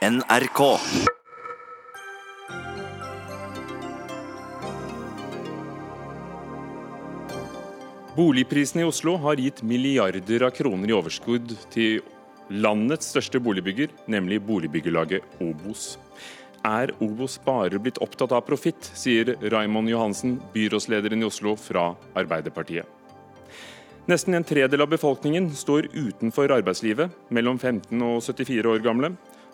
NRK. Boligprisene i Oslo har gitt milliarder av kroner i overskudd til landets største boligbygger, nemlig boligbyggelaget Obos. Er Obos bare blitt opptatt av profitt, sier Raimond Johansen, byrådslederen i Oslo fra Arbeiderpartiet. Nesten en tredel av befolkningen står utenfor arbeidslivet, mellom 15 og 74 år gamle.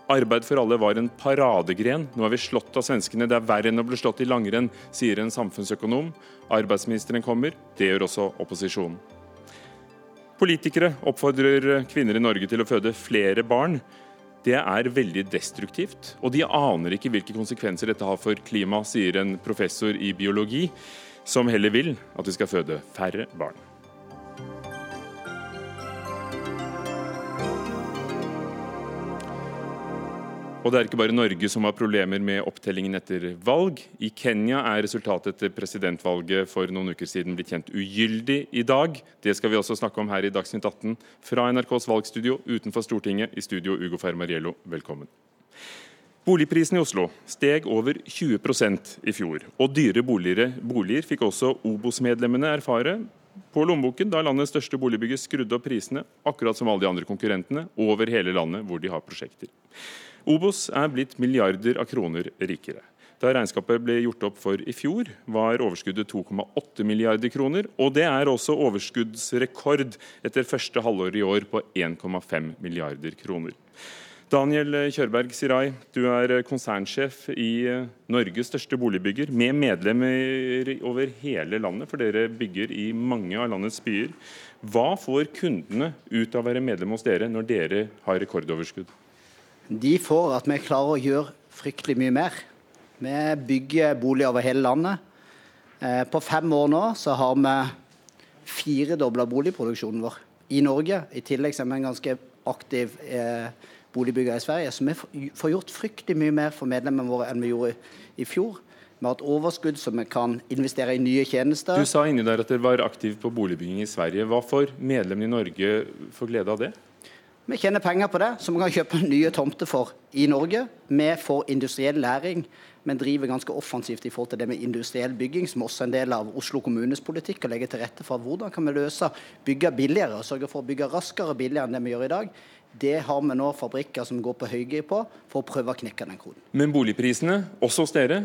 Arbeid for alle var en paradegren. Nå er vi slått av svenskene. Det er verre enn å bli slått i langrenn, sier en samfunnsøkonom. Arbeidsministeren kommer. Det gjør også opposisjonen. Politikere oppfordrer kvinner i Norge til å føde flere barn. Det er veldig destruktivt, og de aner ikke hvilke konsekvenser dette har for klimaet, sier en professor i biologi, som heller vil at vi skal føde færre barn. Og det er ikke bare Norge som har problemer med opptellingen etter valg. I Kenya er resultatet etter presidentvalget for noen uker siden blitt kjent ugyldig i dag. Det skal vi også snakke om her i Dagsnytt 18 fra NRKs valgstudio utenfor Stortinget. I studio Ugo Fermariello, velkommen. Boligprisen i Oslo steg over 20% i fjor, og dyre boliger, boliger fikk også Obos-medlemmene erfare på lommeboken da landets største boligbygger skrudde opp prisene, akkurat som alle de andre konkurrentene, over hele landet hvor de har prosjekter. Obos er blitt milliarder av kroner rikere. Da regnskapet ble gjort opp for i fjor, var overskuddet 2,8 milliarder kroner. Og det er også overskuddsrekord etter første halvår i år på 1,5 milliarder kroner. Daniel Kjørberg Sirai, du er konsernsjef i Norges største boligbygger, med medlemmer over hele landet, for dere bygger i mange av landets byer. Hva får kundene ut av å være medlem hos dere når dere har rekordoverskudd? De får at vi klarer å gjøre fryktelig mye mer. Vi bygger boliger over hele landet. Eh, på fem år nå så har vi firedobla boligproduksjonen vår i Norge. I tillegg er vi en ganske aktiv eh, boligbygger i Sverige. Så vi får gjort fryktelig mye mer for medlemmene våre enn vi gjorde i fjor. Vi har et overskudd som vi kan investere i nye tjenester. Du sa inni der at dere var aktiv på boligbygging i Sverige. Hva får medlemmene i Norge for glede av det? Vi tjener penger på det, som vi kan kjøpe nye tomter for i Norge. Vi får industriell læring, men driver ganske offensivt i forhold til det med industriell bygging, som også er en del av Oslo kommunes politikk. Å legge til rette for hvordan kan vi løse bygge billigere, og sørge for å bygge raskere og billigere enn det vi gjør i dag. Det har vi nå fabrikker som går på høygir på, for å prøve å knekke den koden. Men boligprisene, også hos dere,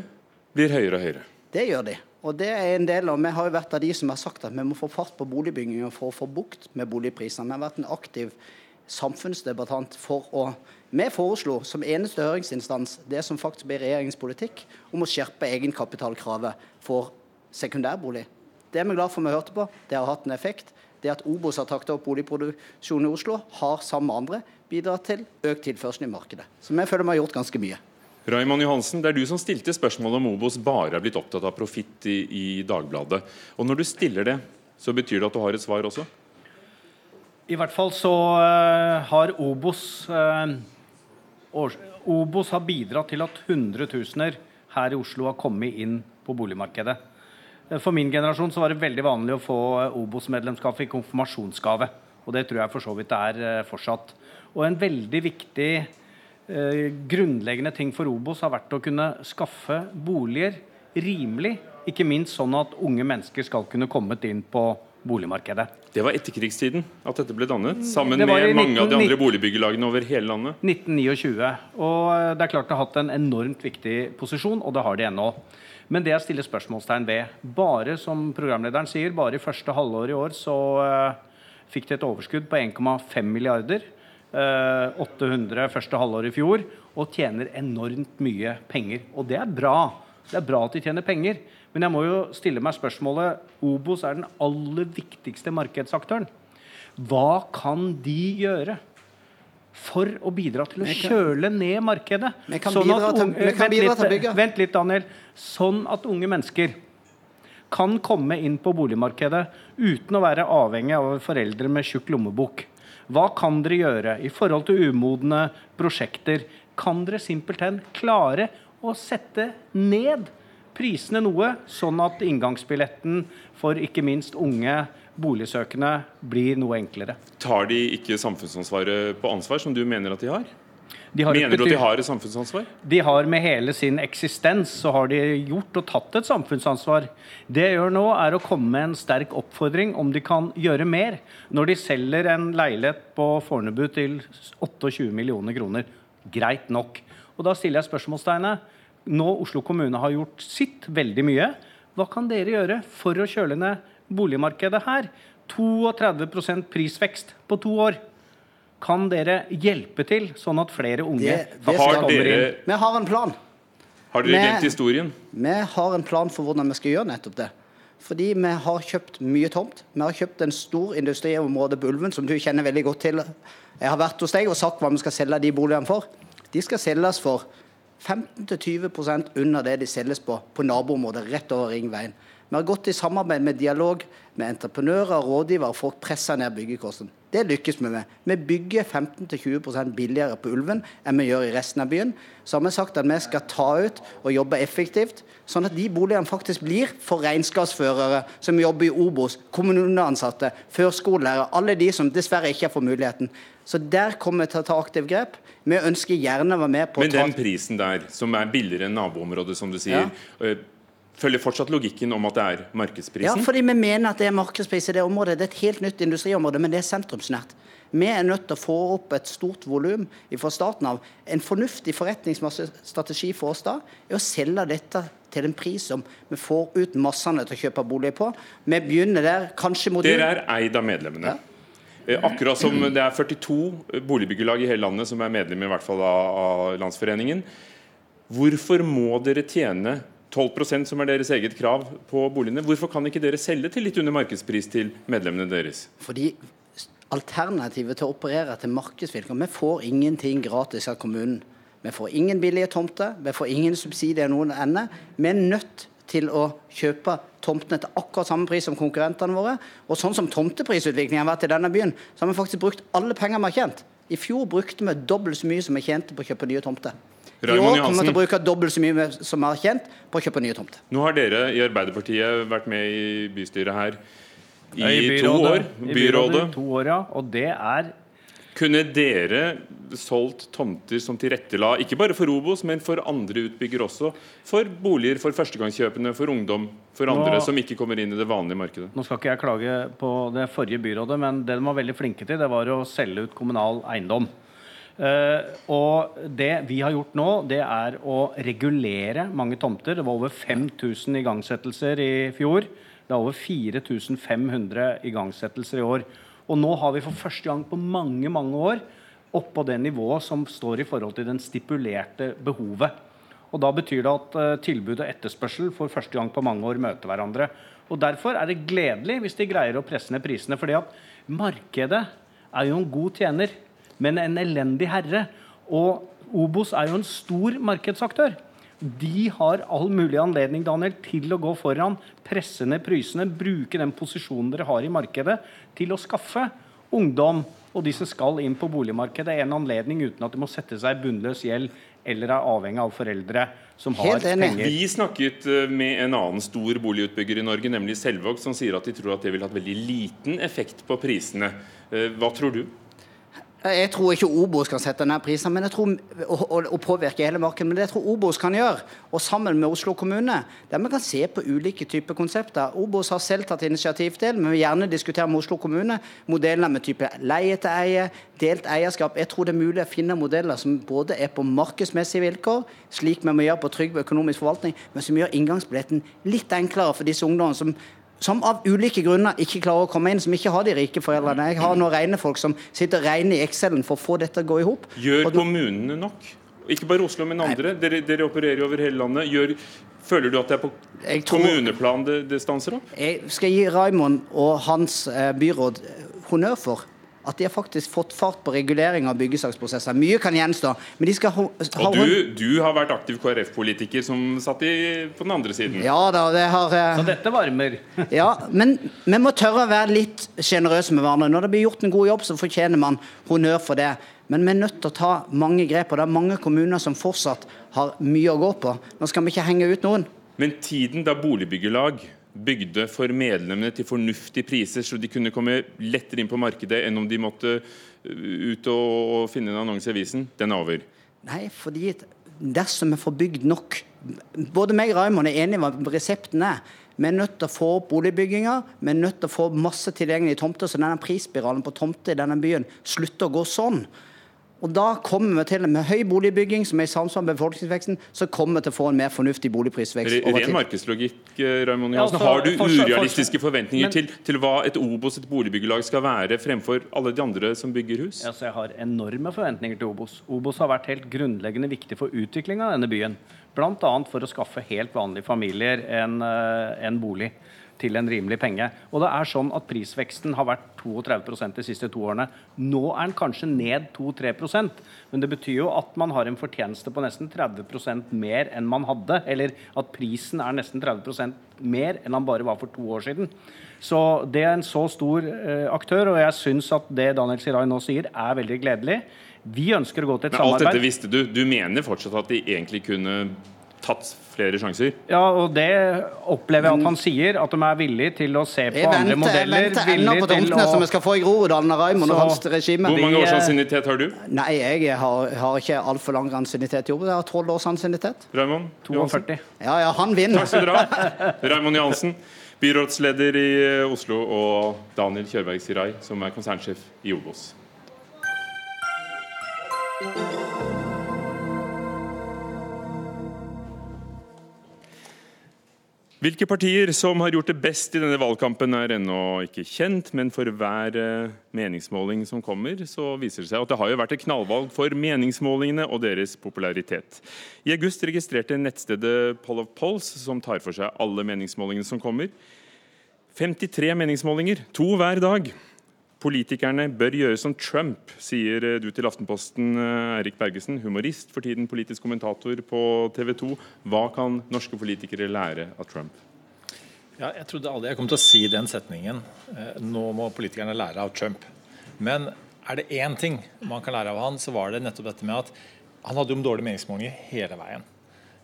blir høyere og høyere? Det gjør de. Og det er en del av, Vi har jo vært av de som har sagt at vi må få fart på boligbyggingen for å få bukt med boligprisene. Vi har vært en aktiv samfunnsdebattant for å Vi foreslo som eneste høringsinstans det som faktisk blir regjeringens politikk, om å skjerpe egenkapitalkravet for sekundærbolig. Det er vi glad for vi hørte på. Det har hatt en effekt. Det at Obos har takta opp boligproduksjonen i Oslo, har sammen med andre bidratt til økt tilførsel i markedet. Så vi føler vi har gjort ganske mye. Raymond Johansen, Det er du som stilte spørsmålet om Obos bare er blitt opptatt av profitt i, i Dagbladet. Og Når du stiller det, så betyr det at du har et svar også? I hvert fall så uh, har Obos uh, Obos har bidratt til at hundretusener her i Oslo har kommet inn på boligmarkedet. Eh, for min generasjon så var det veldig vanlig å få Obos-medlemskap i konfirmasjonsgave. Og det tror jeg for så vidt det er fortsatt. Og en veldig viktig eh, grunnleggende ting for Obos har vært å kunne skaffe boliger rimelig. Ikke minst sånn at unge mennesker skal kunne kommet inn på boligmarkedet. Det var etterkrigstiden at dette ble dannet, sammen med mange av de andre boligbyggelagene over hele landet? 1929. Og det er klart det har hatt en enormt viktig posisjon, og det har det ennå. Men det jeg stiller spørsmålstegn ved Bare som programlederen sier, bare i første halvår i år så uh, fikk de et overskudd på 1,5 milliarder. Uh, 800 første halvår i fjor. Og tjener enormt mye penger. Og det er bra. Det er bra at de tjener penger. Men jeg må jo stille meg spørsmålet Obos er den aller viktigste markedsaktøren. Hva kan de gjøre for å bidra til å kjøle ned markedet? Vi kan sånn bidra, til, unge, kan bidra til å bygge. Vent litt, Daniel. Sånn at unge mennesker kan komme inn på boligmarkedet uten å være avhengig av foreldre med tjukk lommebok. Hva kan dere gjøre i forhold til umodne prosjekter? Kan dere simpelthen klare å sette ned prisene noe, sånn at inngangsbilletten for ikke minst unge boligsøkende blir noe enklere. Tar de ikke samfunnsansvaret på ansvar, som du mener at de har? Mener du at de har et samfunnsansvar? De har med hele sin eksistens så har de gjort og tatt et samfunnsansvar. Det jeg gjør nå, er å komme med en sterk oppfordring om de kan gjøre mer. Når de selger en leilighet på Fornebu til 28 millioner kroner. Greit nok. Og da stiller jeg spørsmålstegnet. Nå Oslo kommune har gjort sitt veldig mye. Hva kan dere gjøre for å kjøle ned boligmarkedet her? 32% prisvekst på to år. Kan dere hjelpe til, sånn at flere unge Det- det Har dere, Vi har en plan. har dere glemt historien? Vi har en plan for hvordan vi skal gjøre nettopp det. Fordi vi har kjøpt mye tomt. Vi har kjøpt en stor industriområde på Ulven, som du kjenner veldig godt til. Jeg har vært hos deg og sagt hva vi skal selge de boligene for. De skal selges for 15-20% under det de selges på på naboområdet rett over ringveien. Vi har gått i samarbeid med dialog med entreprenører rådgivere for å presse ned byggekosten. Det lykkes vi med. Vi bygger 15-20% billigere på Ulven enn vi gjør i resten av byen. Så har vi sagt at vi skal ta ut og jobbe effektivt, sånn at de boligene faktisk blir for regnskapsførere som jobber i Obos, kommuneansatte, førskolelærere, alle de som dessverre ikke får muligheten. Så der kommer vi til å ta aktive grep. Vi ønsker gjerne å være med på Men den prisen der, som er billigere enn naboområdet, som du sier, Ja. følger fortsatt logikken om at det er markedsprisen? Ja, fordi vi mener at det er markedspris i det området. Det er et helt nytt industriområde, men det er sentrumsnært. Vi er nødt til å få opp et stort volum fra starten av. En fornuftig forretningsstrategi for oss da er å selge dette til en pris som vi får ut massene til å kjøpe bolig på. Vi begynner der, kanskje mot Dere er eid av medlemmene. Eh, Akkurat som det er 42 boligbyggelag i hele landet som er medlemmer i hvert fall av Landsforeningen. Hvorfor må dere tjene 12% som er deres eget krav på boligene? Hvorfor kan ikke dere selge til litt under markedspris til medlemmene deres? Fordi alternativet til å operere til markedsvilkår Vi får ingenting gratis av kommunen. Vi får ingen billige tomter, vi får ingen subsidier noen ende. Vi er nødt til å kjøpe tomtene til akkurat samme pris som konkurrentene våre. Og sånn som tomteprisutviklingen har vært i denne byen, så har vi faktisk brukt alle penger vi har tjent. I fjor brukte vi dobbelt så mye som vi tjente på å kjøpe nye tomter. I år kommer vi til å bruke dobbelt så mye som vi har tjent på å kjøpe nye tomter. Nå har dere i Arbeiderpartiet vært med i bystyret her i, Ja, to år. I Byrådet. To år, ja. Og det er Kunne dere solgt tomter som tilrettela, ikke bare for Obos, men for andre utbyggere også? For boliger for førstegangskjøpende, for ungdom, for andre Nå- som ikke kommer inn i det vanlige markedet? Nå skal ikke jeg klage på det forrige byrådet, men det de var veldig flinke til, det var å selge ut kommunal eiendom. Uh, og det vi har gjort nå, det er å regulere mange tomter. Det var over 5000 igangsettelser i fjor. Det er over 4500 igangsettelser i år. Og nå har vi for første gang på mange, mange år oppå det nivået som står i forhold til den stipulerte behovet. Og Da betyr det at eh, tilbud og etterspørsel for første gang på mange år møter hverandre. Og Derfor er det gledelig hvis de greier å presse ned prisene. fordi at markedet er jo en god tjener, men en elendig herre. Og Obos er jo en stor markedsaktør. De har all mulig anledning Daniel, til å gå foran, presse ned prisene, bruke den posisjonen dere har i markedet, til å skaffe ungdom og de som skal inn på boligmarkedet, en anledning uten at de må sette seg i bunnløs gjeld eller er avhengig av foreldre som har penger. Vi snakket eh, med en annen stor boligutbygger i Norge, nemlig Selvåg, som sier at de tror at det vil ha veldig liten effekt på prisene. Eh, Hva tror du? Jeg tror ikke Obos kan sette ned prisene men jeg tror, og, og, påvirke hele markedet. Men det jeg tror Obos kan gjøre, og sammen med Oslo kommune, der er vi kan se på ulike typer konsepter. Obos har selv tatt initiativ til, men vi vil gjerne diskutere med Oslo kommune modeller med type leie til eie, delt eierskap. Jeg tror det er mulig å finne modeller som både er på markedsmessige vilkår, slik vi må gjøre på trygg økonomisk forvaltning, men som gjør inngangsbilletten litt enklere for disse ungdommene som som av ulike grunner ikke klarer å komme inn, som ikke har de rike foreldrene. Jeg har nå regnefolk som sitter og regner i Excelen for å få dette til å gå i hop. Gjør kommunene nok? Ikke bare Oslo, men andre. Dere, dere opererer over hele landet. Gjør, føler du at det er på Jeg kommuneplan det, det stanser opp? Jeg skal gi Raymond og hans eh, byråd honnør for at de har faktisk fått fart på regulering av byggesaksprosesser. Mye kan gjenstå, men de skal ha, Og du, du har vært aktiv KrF-politiker som satt i, på den andre siden. Ja da, det har eh, Så dette varmer. Ja, men vi må tørre å være litt sjenerøse med hverandre. Når det blir gjort en god jobb, så fortjener man honnør for det. Men vi er nødt til å ta mange grep, og det er mange kommuner som fortsatt har mye å gå på. Nå skal vi ikke henge ut noen. Men tiden da boligbyggelag bygde for medlemmene til fornuftige priser, så de kunne komme lettere inn på markedet enn om de måtte uh, ut og finne en annonse i avisen, den er over. Nei, fordi dersom vi får bygd nok Både meg og Raymond er enige om hva resepten er. Vi er nødt til å få opp boligbygginga. Vi er nødt til å få masse tilgjengelige tomter, så denne prisspiralen på tomter i denne byen slutter å gå sånn. Og da kommer vi til, Med høy boligbygging som er i samsvar med befolkningsveksten, så kommer vi til å få en mer fornuftig boligprisvekst. over Ren tid. markedslogikk, eh, Raymond Johansen. Ja, Har du urealistiske forventninger men- til, til hva et Obos, et boligbyggelag, skal være fremfor alle de andre som bygger hus? Altså, jeg har enorme forventninger til Obos. Obos har vært helt grunnleggende viktig for utviklinga av denne byen. Bl.a. for å skaffe helt vanlige familier en, eh, en bolig til en rimelig penge. Og det er sånn at Prisveksten har vært 32% de siste to årene. Nå er den kanskje ned 2-3 men det betyr jo at man har en fortjeneste på nesten 30% mer enn man hadde. Eller at prisen er nesten 30% mer enn han bare var for to år siden. Så det er en så stor eh, aktør, og jeg syns at det Daniel Sirai nå sier, er veldig gledelig. Vi ønsker å gå til et Men alt dette visste du. Du mener fortsatt at de egentlig kunne tatt flere sjanser? Ja, og det opplever jeg at han sier, at de er villige til å se på Jeg andre modeller. jeg venter ennå på tomtene å- som vi skal få i Groruddalen av Raymond og hans regime. Hvor mange års eh, ansiennitet har du? Nei, jeg har, har ikke altfor lang ansiennitet i jobb. Jeg har tolv års ansiennitet. Raymond? Johansen? 42. Ja, ja, han vinner. Takk skal dere ha. Raymond Johansen, byrådsleder i eh, Oslo, og Daniel Kjørberg Sirai, som er konsernsjef i Obos. Hvilke partier som har gjort det best i denne valgkampen er ennå ikke kjent, men for hver eh, meningsmåling som kommer, så viser det seg at det har jo vært et knallvalg for meningsmålingene og deres popularitet. I august registrerte nettstedet Poll of Polls, som tar for seg alle meningsmålingene som kommer, 53 meningsmålinger, to hver dag. Politikerne bør gjøre som Trump, sier eh, du til Aftenposten, Erik Eirik Bergesen, humorist, for tiden politisk kommentator på TV 2. Hva kan norske politikere lære av Trump? Ja, jeg trodde aldri jeg kom til å si den setningen. Eh, Nå må politikerne lære av Trump. Men er det én ting man kan lære av han, så var det nettopp dette med at han hadde jo dårlige meningsmålinger hele veien.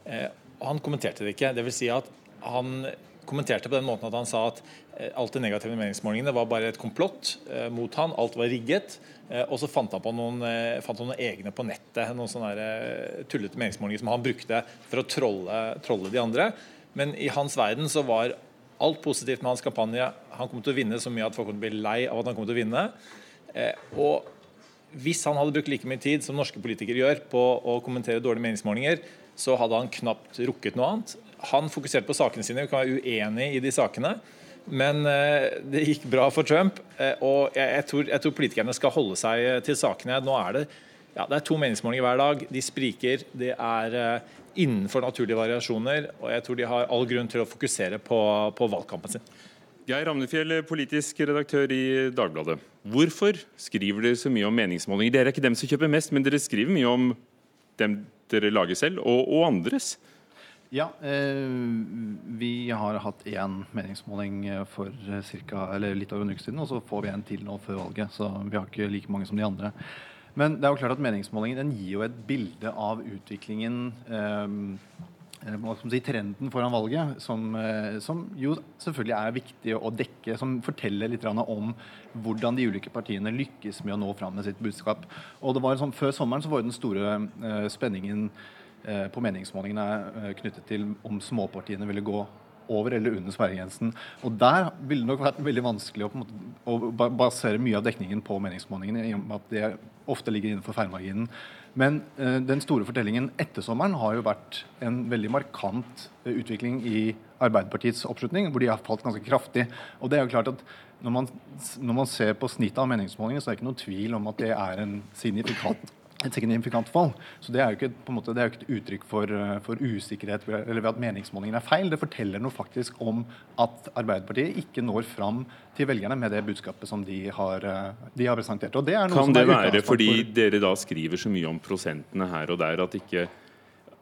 Eh, han kommenterte det ikke. Det vil si at han kommenterte på den måten at han sa at eh, alt det negative meningsmålingene var bare et komplott eh, mot han, alt var rigget. Eh, og så fant han på noen, fant noen egne på nettet, noen sånne tullete meningsmålinger som han brukte for å trolle, trolle de andre. Men i hans verden så var alt positivt med hans kampanje. Han kom til å vinne så mye at folk kom til å bli lei av at han kom til å vinne. Og hvis han hadde brukt like mye tid som norske politikere gjør på å kommentere dårlige meningsmålinger, så hadde han knapt rukket noe annet. Han fokuserte på sakene sine. Vi kan være uenig i de sakene. Men eh, det gikk bra for Trump, eh, og jeg, tror, jeg tror politikerne skal holde seg eh, til sakene. Nå er det, ja, det er to meningsmålinger hver dag. De spriker. Det er innenfor naturlige variasjoner. Og jeg tror de har all grunn til å fokusere på, på valgkampen sin. Geir Ramnefjell, politisk redaktør i Dagbladet. Hvorfor skriver dere så mye om meningsmålinger? Dere er ikke dem som kjøper mest, men dere skriver mye om dem dere lager selv, og, og andres. Ja, eh, vi har hatt én meningsmåling eh, for eh, cirka, eller litt over en uke siden, og så får vi en til nå før valget. Så vi har ikke like mange som de andre. Men det er jo klart at meningsmålingen gir jo et bilde av utviklingen eh, eller hva skal man si, trenden foran valget, som, eh, som jo selvfølgelig er viktig å dekke, som forteller litt om hvordan de ulike partiene lykkes med å nå fram med sitt budskap. Og det var sånn, Før sommeren så var jo den store eh, spenningen eh, på meningsmålingene er knyttet til om småpartiene ville gå over eller under sperregrensen. Og der ville det nok vært veldig vanskelig å, måte, å basere mye av dekningen på meningsmålingene, i og med at det ofte ligger innenfor feilmarginen. Men eh, den store fortellingen etter sommeren har jo vært en veldig markant eh, utvikling i Arbeiderpartiets oppslutning, hvor de har falt ganske kraftig. Og det er jo klart at når man, når man ser på snittet av meningsmålingene, så er det ikke noen tvil om at det er en signifikant et signifikant fall. Så Det er jo ikke, på en måte, det er jo ikke et uttrykk for, eh, for usikkerhet eller ved at meningsmålingene er feil. Det forteller noe faktisk om at Arbeiderpartiet ikke når fram til velgerne med det budskapet som de har, eh, de har presentert. Det Kan det være fordi for- dere da skriver så mye om prosentene her og der at ikke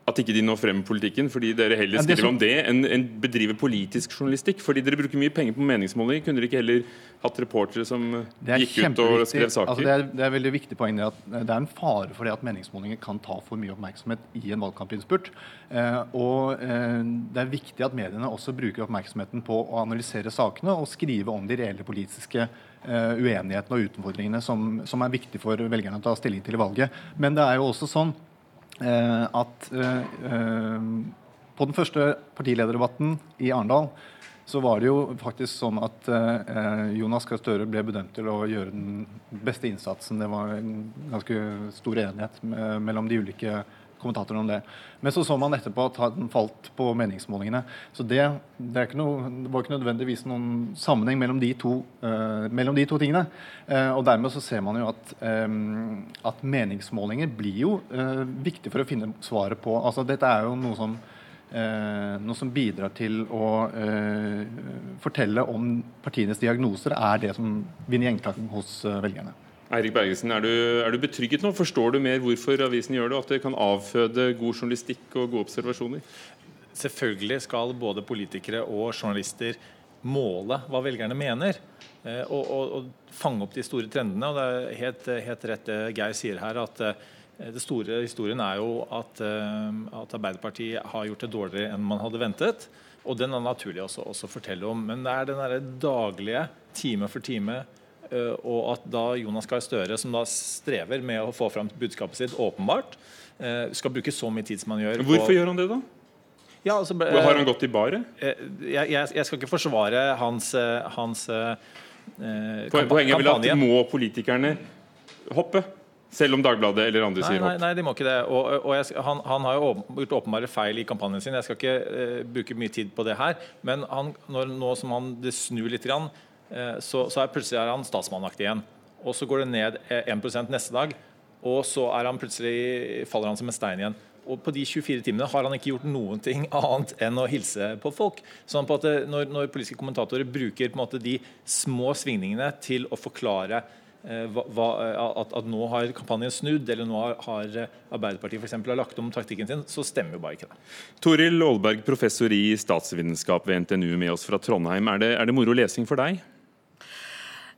at ikke de når frem med politikken, fordi dere heller Ja, skriver som- om det enn en bedriver politisk journalistikk? Fordi dere bruker mye penger på meningsmålinger. Kunne dere ikke heller hatt reportere som er gikk ut og skrev saker? Altså det, er, det er veldig viktig poeng at det er en fare for det at meningsmålinger kan ta for mye oppmerksomhet i en valgkampinnspurt. Eh, og eh, det er viktig at mediene også bruker oppmerksomheten på å analysere sakene og skrive om de reelle politiske eh, uenighetene og utfordringene som, som er viktig for velgerne å ta stilling til i valget. Men det er jo også sånn at på den første partilederdebatten i Arendal så var det jo faktisk sånn at eh, Jonas Gahr Støre ble bedømt til å gjøre den beste innsatsen. Det var en ganske stor enighet mellom de ulike kommentatorene om det. Men så så man etterpå at den falt på meningsmålingene. Så det, det, noe, det var ikke nødvendigvis noen sammenheng mellom de to, uh, mellom de to tingene. Uh, og dermed så ser man jo at, um, at meningsmålinger blir jo uh, viktig for å finne svaret på Altså dette er jo noe som Eh, noe som bidrar til å eh, fortelle om partienes diagnoser, er det som vinner gjenklang hos eh, velgerne. Eirik Bergesen, er du, er du, betrygget nå? Forstår du mer hvorfor avisen gjør det? At det kan avføde god journalistikk og gode observasjoner? Selvfølgelig skal både politikere og journalister måle hva velgerne mener. Og, og, og fange opp de store trendene. og Det er helt, helt rett det Geir sier her. at Eh, det store historien er jo at, eh, at, Arbeiderpartiet har gjort det dårligere enn man hadde ventet. Og den er naturlig også, å fortelle om. Men det er den daglige, time for time, eh, og at da Jonas Gahr Støre, som da strever med å få fram budskapet sitt, åpenbart, skal bruke så mye tid som han gjør Hvorfor gjør han det, da? Ja, altså, har han gått i baret? Jeg, jeg, jeg, skal ikke forsvare hans, hans eh, Poenget er vel at må politikerne hoppe? Selv om Dagbladet eller andre nei, sier hopp? Nei, nei, de må ikke det. Og, og jeg, han, han, har jo gjort åpenbare feil i kampanjen sin. Jeg skal ikke uh, bruke mye tid på det her. Men han, når, nå som han det snur litt, grann, så, så er plutselig er han statsmannaktig igjen. Og så går det ned 1 eh, neste dag, og så er han plutselig, faller han som en stein igjen. Og på de 24 timene har han ikke gjort noen ting annet enn å hilse på folk. Sånn på at det, når, når, politiske kommentatorer bruker måte de små svingningene til å forklare Eh, hva, eh, at, at, nå har kampanjen snudd, eller nå har, har eh, Arbeiderpartiet for eksempel, har lagt om taktikken sin, så stemmer jo bare ikke det. Toril Aalberg, professor i statsvitenskap ved NTNU med oss fra Trondheim. Er det, er det moro lesing for deg?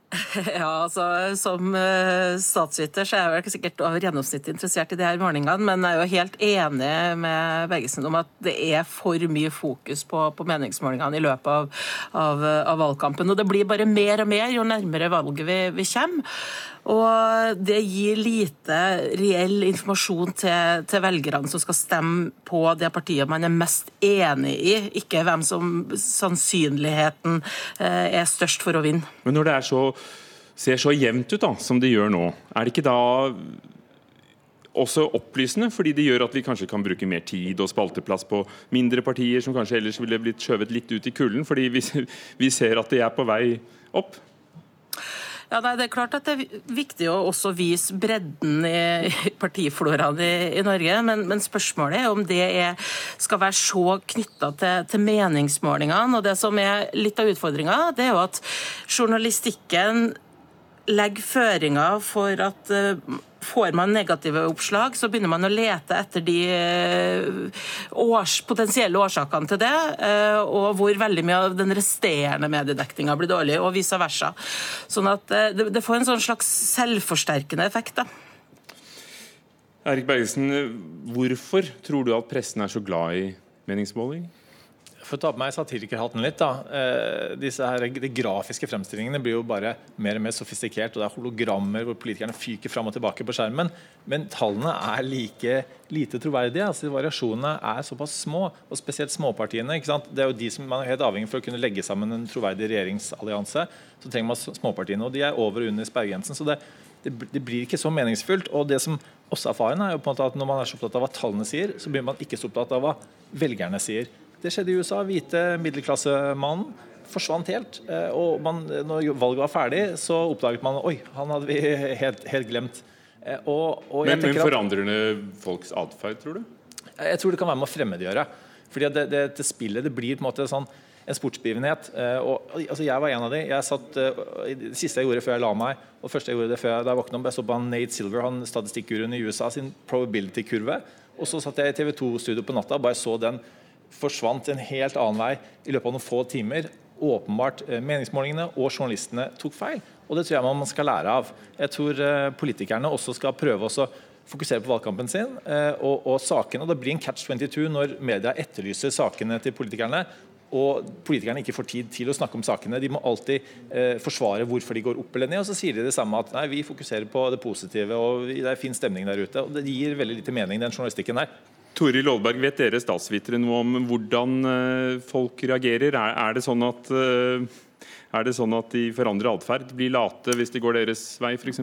Ja, altså Som uh, statsviter så er jeg vel sikkert over gjennomsnittet interessert i de her målingene, men jeg er jo helt enig med Bergesen om at det er for mye fokus på, på meningsmålingene i løpet av, av, av, valgkampen. Og det blir bare mer og mer jo nærmere valget vi, vi kommer. Og det gir lite reell informasjon til, til, velgerne som skal stemme på det partiet man er mest enig i, ikke hvem som sannsynligheten eh, er størst for å vinne. Men når det så, ser så jevnt ut da, som det gjør nå, er det ikke da også opplysende, fordi det gjør at vi kanskje kan bruke mer tid og spalteplass på mindre partier som kanskje ellers ville blitt skjøvet litt ut i kulden, fordi vi, vi ser at de er på vei opp? Ja, nei, Det er klart at det er viktig å også vise bredden i partifloraen i, i, Norge, men, men, spørsmålet er om det er, skal være så knytta til, til, meningsmålingene. og Det som er litt av utfordringa, er jo at journalistikken legger føringer for at uh, Får man negative oppslag, så begynner man å lete etter de uh, års, potensielle årsakene til det, uh, og hvor veldig mye av den resterende mediedekninga blir dårlig, og vice versa. Sånn at det, det, får en sånn slags selvforsterkende effekt. da. Erik Bergesen, hvorfor tror du at pressen er så glad i meningsmåling? For å ta på meg satirikerhatten litt, da. Eh, disse her, De grafiske fremstillingene blir jo bare mer og mer sofistikert. og Det er hologrammer hvor politikerne fyker fram og tilbake på skjermen. Men tallene er like lite troverdige. altså Variasjonene er såpass små. Og spesielt småpartiene. ikke sant? Det er jo de som Man er helt avhengig for å kunne legge sammen en troverdig regjeringsallianse. Så trenger man småpartiene. Og de er over og under sperregrensen. så det det, det, blir ikke så meningsfullt. og det som også er faren er jo på en måte at Når man er så opptatt av hva tallene sier, så blir man ikke så opptatt av hva velgerne sier. Det skjedde i USA. Hvite middelklassemannen forsvant helt. Eh, og man, når valget var ferdig, så oppdaget man oi, han hadde vi helt, helt glemt. Eh, og, og men, men forandrer det folks atferd, tror du? Jeg tror det kan være med å fremmedgjøre. Fordi det, det, det, spillet det blir på en måte sånn en sportsbegivenhet. Eh, og, altså, jeg var en av de. Jeg satt, Det siste jeg gjorde før jeg la meg, og første jeg gjorde det før jeg, da jeg våkna opp, jeg så på Nate Silver, han statistikkguruen i USA, sin probability-kurve. Og så satt jeg i TV 2-studio på natta og bare så den forsvant en helt annen vei i løpet av noen få timer. Åpenbart eh, meningsmålingene og journalistene tok feil. Og det tror jeg man skal lære av. Jeg tror eh, politikerne også skal prøve å fokusere på valgkampen sin eh, og, og sakene. og Det blir en catch 22 når media etterlyser sakene til politikerne og politikerne ikke får tid til å snakke om sakene. De må alltid eh, forsvare hvorfor de går opp eller ned, og så sier de det samme at nei, vi fokuserer på det positive og det er fin stemning der ute. og Det gir veldig lite mening, den journalistikken der. Toril Aalberg, vet dere statsvitere noe om hvordan eh, folk reagerer? Er, det sånn at, eh, er det sånn at de forandrer atferd, blir late hvis det går deres vei f.eks.?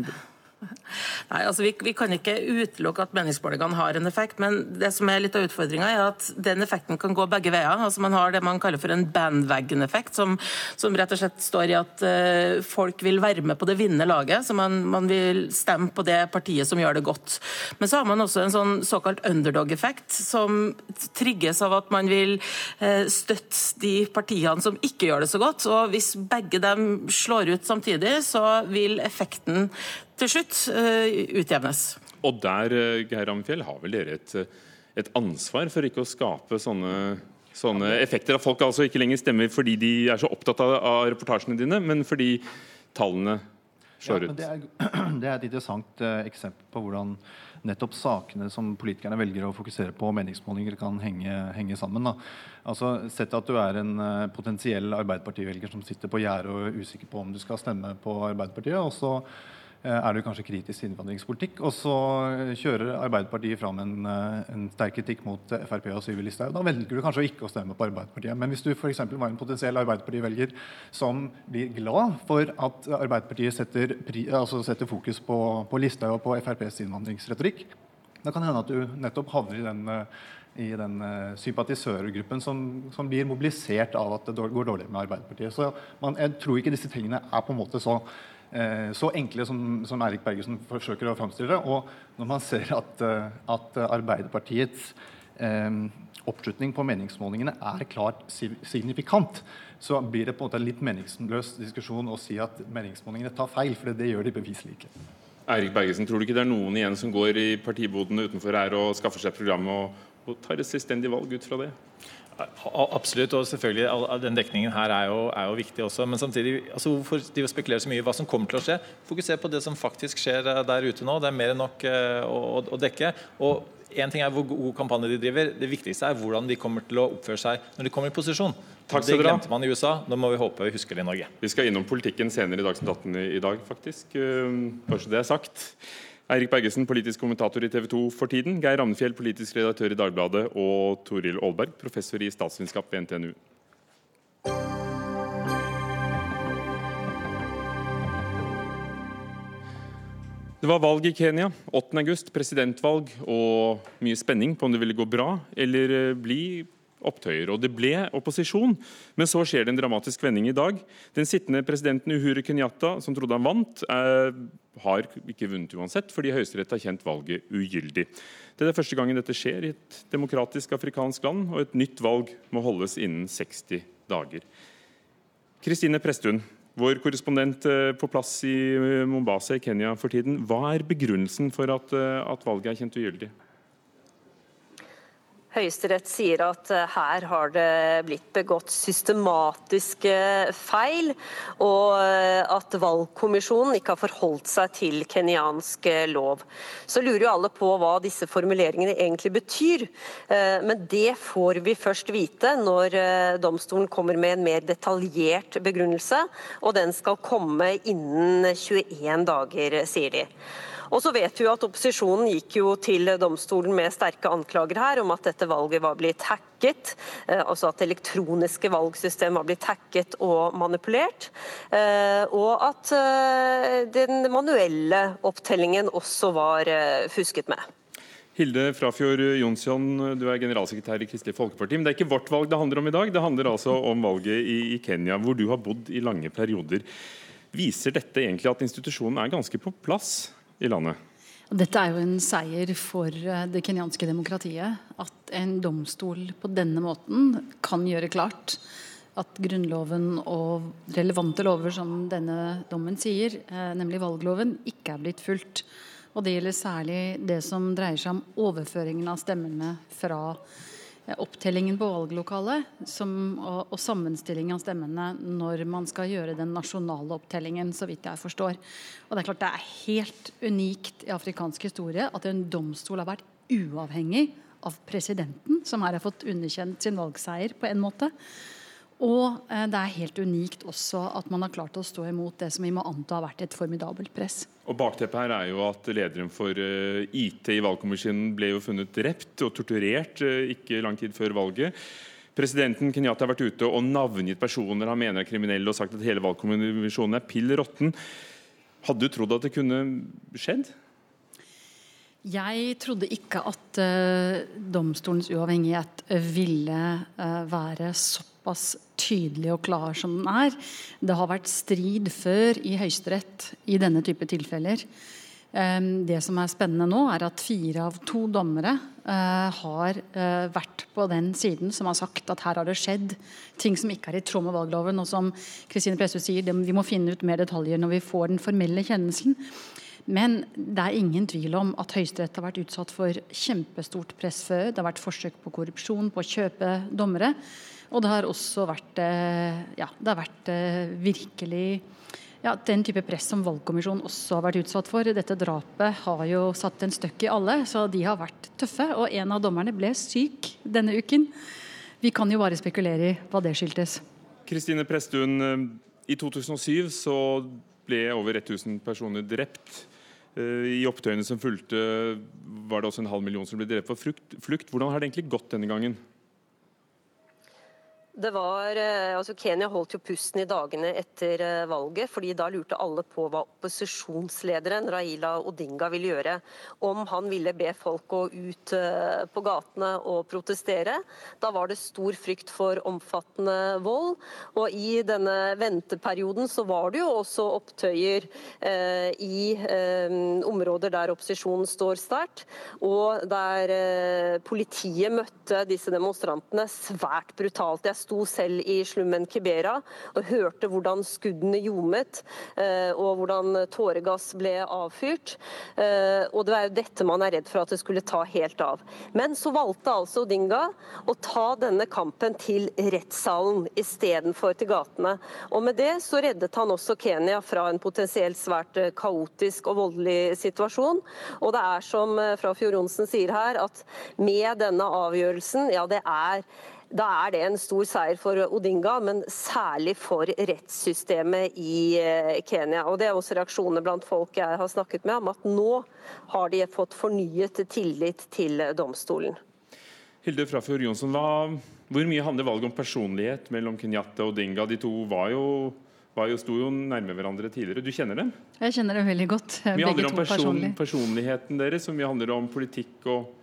Nei, altså vi, vi, kan ikke utelukke at meningsmålingene har en effekt, men det som er litt av utfordringa, er at den effekten kan gå begge veier. Altså Man har det man kaller for en bandwagon-effekt, som, som, rett og slett står i at uh, folk vil være med på det vinnende laget. Så man, man, vil stemme på det partiet som gjør det godt. Men så har man også en sånn såkalt underdog-effekt, som trigges av at man vil uh, støtte de partiene som ikke gjør det så godt. Og hvis begge dem slår ut samtidig, så vil effekten til slutt uh, utjevnes. Og der, eh, Geir Amfjell, har vel dere et, et, ansvar for ikke å skape sånne, sånne effekter? At folk altså ikke lenger stemmer fordi de er så opptatt av, av reportasjene dine, men fordi tallene slår ja, ut? Det er, det er, et interessant eksempel på hvordan nettopp sakene som politikerne velger å fokusere på, meningsmålinger, kan henge, henge sammen. Da. Altså, Sett at du er en uh, potensiell Arbeiderpartivelger som sitter på gjerdet og er usikker på om du skal stemme på Arbeiderpartiet. og så Eh, er du kanskje kritisk innvandringspolitikk. Og så kjører Arbeiderpartiet fram en, eh, en sterk kritikk mot Frp og Sylvi Listhaug. Da velger du kanskje ikke å stemme på Arbeiderpartiet. Men hvis du f.eks. var en potensiell Arbeiderparti-velger som blir glad for at Arbeiderpartiet setter, altså setter fokus på, på Listhaug og på FrPs innvandringsretorikk, da kan det hende at du nettopp havner i den i den sympatisørgruppen som, som, blir mobilisert av at det går dårlig med Arbeiderpartiet. Så man, Jeg tror ikke disse tingene er på en måte så Eh, så enkle som, som Erik Bergesen forsøker å framstille det. Og når man ser at, eh, at Arbeiderpartiets eh, oppslutning på meningsmålingene er klart signifikant, så blir det på en måte en litt meningsløs diskusjon å si at meningsmålingene tar feil, for det gjør de beviselig ikke. Erik Bergesen, tror du ikke det er noen igjen som går i partibodene utenfor her og skaffer seg program og, og tar et selvstendig valg ut fra det? Absolutt, og selvfølgelig den dekningen her er jo, er jo viktig også. Men samtidig, altså hvorfor de spekulerer så mye i hva som kommer til å skje? Fokuser på det som faktisk skjer eh, der ute nå. Det er mer enn nok eh, å, å dekke. Og Én ting er hvor god kampanje de driver, det viktigste er hvordan de kommer til å oppføre seg når de kommer i posisjon. Takk det glemte man i USA. Nå må vi håpe vi husker det i Norge. Vi skal innom politikken senere i Dagsnytt 18 i dag, faktisk. Kanskje så det er sagt. Eirik Bergesen, politisk kommentator i TV 2 for tiden. Geir Ramnefjell, politisk redaktør i Dagbladet. Og Toril Aalberg, professor i statsvitenskap ved NTNU. Det var valg i Kenya 8.8, presidentvalg og mye spenning på om det ville gå bra eller eh, bli opptøyer. Og det ble opposisjon. Men så skjer det en dramatisk vending i dag. Den sittende presidenten Uhuru Kenyatta, som trodde han vant, er, har ikke vunnet uansett, fordi Høyesterett har kjent valget ugyldig. Det er første gangen dette skjer i et demokratisk afrikansk land, og et nytt valg må holdes innen 60 dager. Kristine Presttun, vår korrespondent eh, på plass i eh, Mombasa i Kenya for tiden. Hva er begrunnelsen for at, eh, at valget er kjent ugyldig? Høyesterett sier at eh, her har det blitt begått systematiske feil, og eh, at valgkommisjonen ikke har forholdt seg til kenyansk eh, lov. Så lurer jo alle på hva disse formuleringene egentlig betyr, men det får vi først vite når domstolen kommer med en mer detaljert begrunnelse, og den skal komme innen 21 dager, sier de. Og så vet vi jo at Opposisjonen gikk jo til domstolen med sterke anklager her om at dette valget var blitt hacket, eh, altså at elektroniske valgsystem var blitt hacket og manipulert. Eh, og at eh, den manuelle opptellingen også var fusket med. Hilde Frafjord Jonsson, du er generalsekretær i Kristelig Folkeparti. Men det er ikke vårt valg det handler om i dag, det handler altså om valget i Kenya, hvor du har bodd i lange perioder. Viser dette egentlig at institusjonen er ganske på plass? I landet. Dette er jo en seier for eh, det kenyanske demokratiet. At en domstol på denne måten kan gjøre klart at Grunnloven og relevante lover, som denne dommen sier, eh, nemlig valgloven, ikke er blitt fulgt. Og det gjelder særlig det som dreier seg om overføringen av stemmene fra opptellingen på valglokalet som, og, og sammenstillingen av stemmene når man skal gjøre den nasjonale opptellingen, så vidt jeg forstår. Og Det er klart det er helt unikt i afrikansk historie at en domstol har vært uavhengig av presidenten, som her har fått underkjent sin valgseier på en måte. Og eh, det er helt unikt også at man har klart å stå imot det som vi må anta har vært et formidabelt press. Og Bakteppet her er jo at lederen for uh, IT i valgkommisjonen ble jo funnet drept og torturert uh, ikke lang tid før valget. Presidenten Kenyatta har vært ute og navngitt personer han mener er kriminelle og sagt at hele valgkommisjonen er pill råtten. Hadde du trodd at det kunne skjedd? Jeg trodde ikke at domstolens uavhengighet ville være såpass tydelig og klar som den er. Det har vært strid før i Høyesterett i denne type tilfeller. Um, det som er spennende nå, er at fire av to dommere uh, har vært på den siden som har sagt at her har det skjedd ting som ikke er i tråd med valgloven. Og som Kristine Presthus sier, vi må finne ut mer detaljer når vi får den formelle kjennelsen. Men det er ingen tvil om at Høyesterett har vært utsatt for kjempestort press før. Det har vært forsøk på korrupsjon, på å kjøpe dommere. Og det har også vært, eh, ja, det har vært eh, virkelig ja, den type press som valgkommisjonen også har vært utsatt for. Dette drapet har jo satt en støkk i alle, så de har vært tøffe. Og en av dommerne ble syk denne uken. Vi kan jo bare spekulere i hva det skyldtes. Kristine Prestun, eh, i 2007 så ble over 1000 personer drept. I opptøyene som fulgte, var det også en halv million som ble drept for flukt. Hvordan har det egentlig gått denne gangen? Det var, eh, altså Kenya holdt jo pusten i dagene etter eh, valget, fordi da lurte alle på hva opposisjonslederen Raila Odinga ville gjøre. Om han ville be folk gå ut eh, på gatene og protestere. Da var det stor frykt for omfattende vold. Og i denne venteperioden så var det jo også opptøyer i områder der opposisjonen står sterkt, og der politiet møtte disse demonstrantene svært brutalt. Jeg sto selv i slummen Kibera og hørte hvordan skuddene ljomet eh, og hvordan tåregass ble avfyrt. Eh, og det er jo dette man er redd for at det skulle ta helt av. Men så valgte altså Odinga å ta denne kampen til rettssalen istedenfor til gatene. Og med det så reddet han også Kenya fra en potensielt svært eh, kaotisk og voldelig situasjon. Og det er som fra Fjord Johnsen sier her, at med denne avgjørelsen, ja det er da er det en stor seier for Odinga, men særlig for rettssystemet i eh, Kenya. Og Det er også reaksjoner blant folk jeg har snakket med om at nå har de fått fornyet tillit til domstolen. Hilde Frafjord Jonsson, hvor mye handler valget om personlighet mellom Kenyatta og Odinga? De to var jo var jo, sto jo nærme hverandre tidligere. Du kjenner dem? Jeg kjenner dem veldig godt. Mye handler om person, personligheten deres, som mye handler om politikk og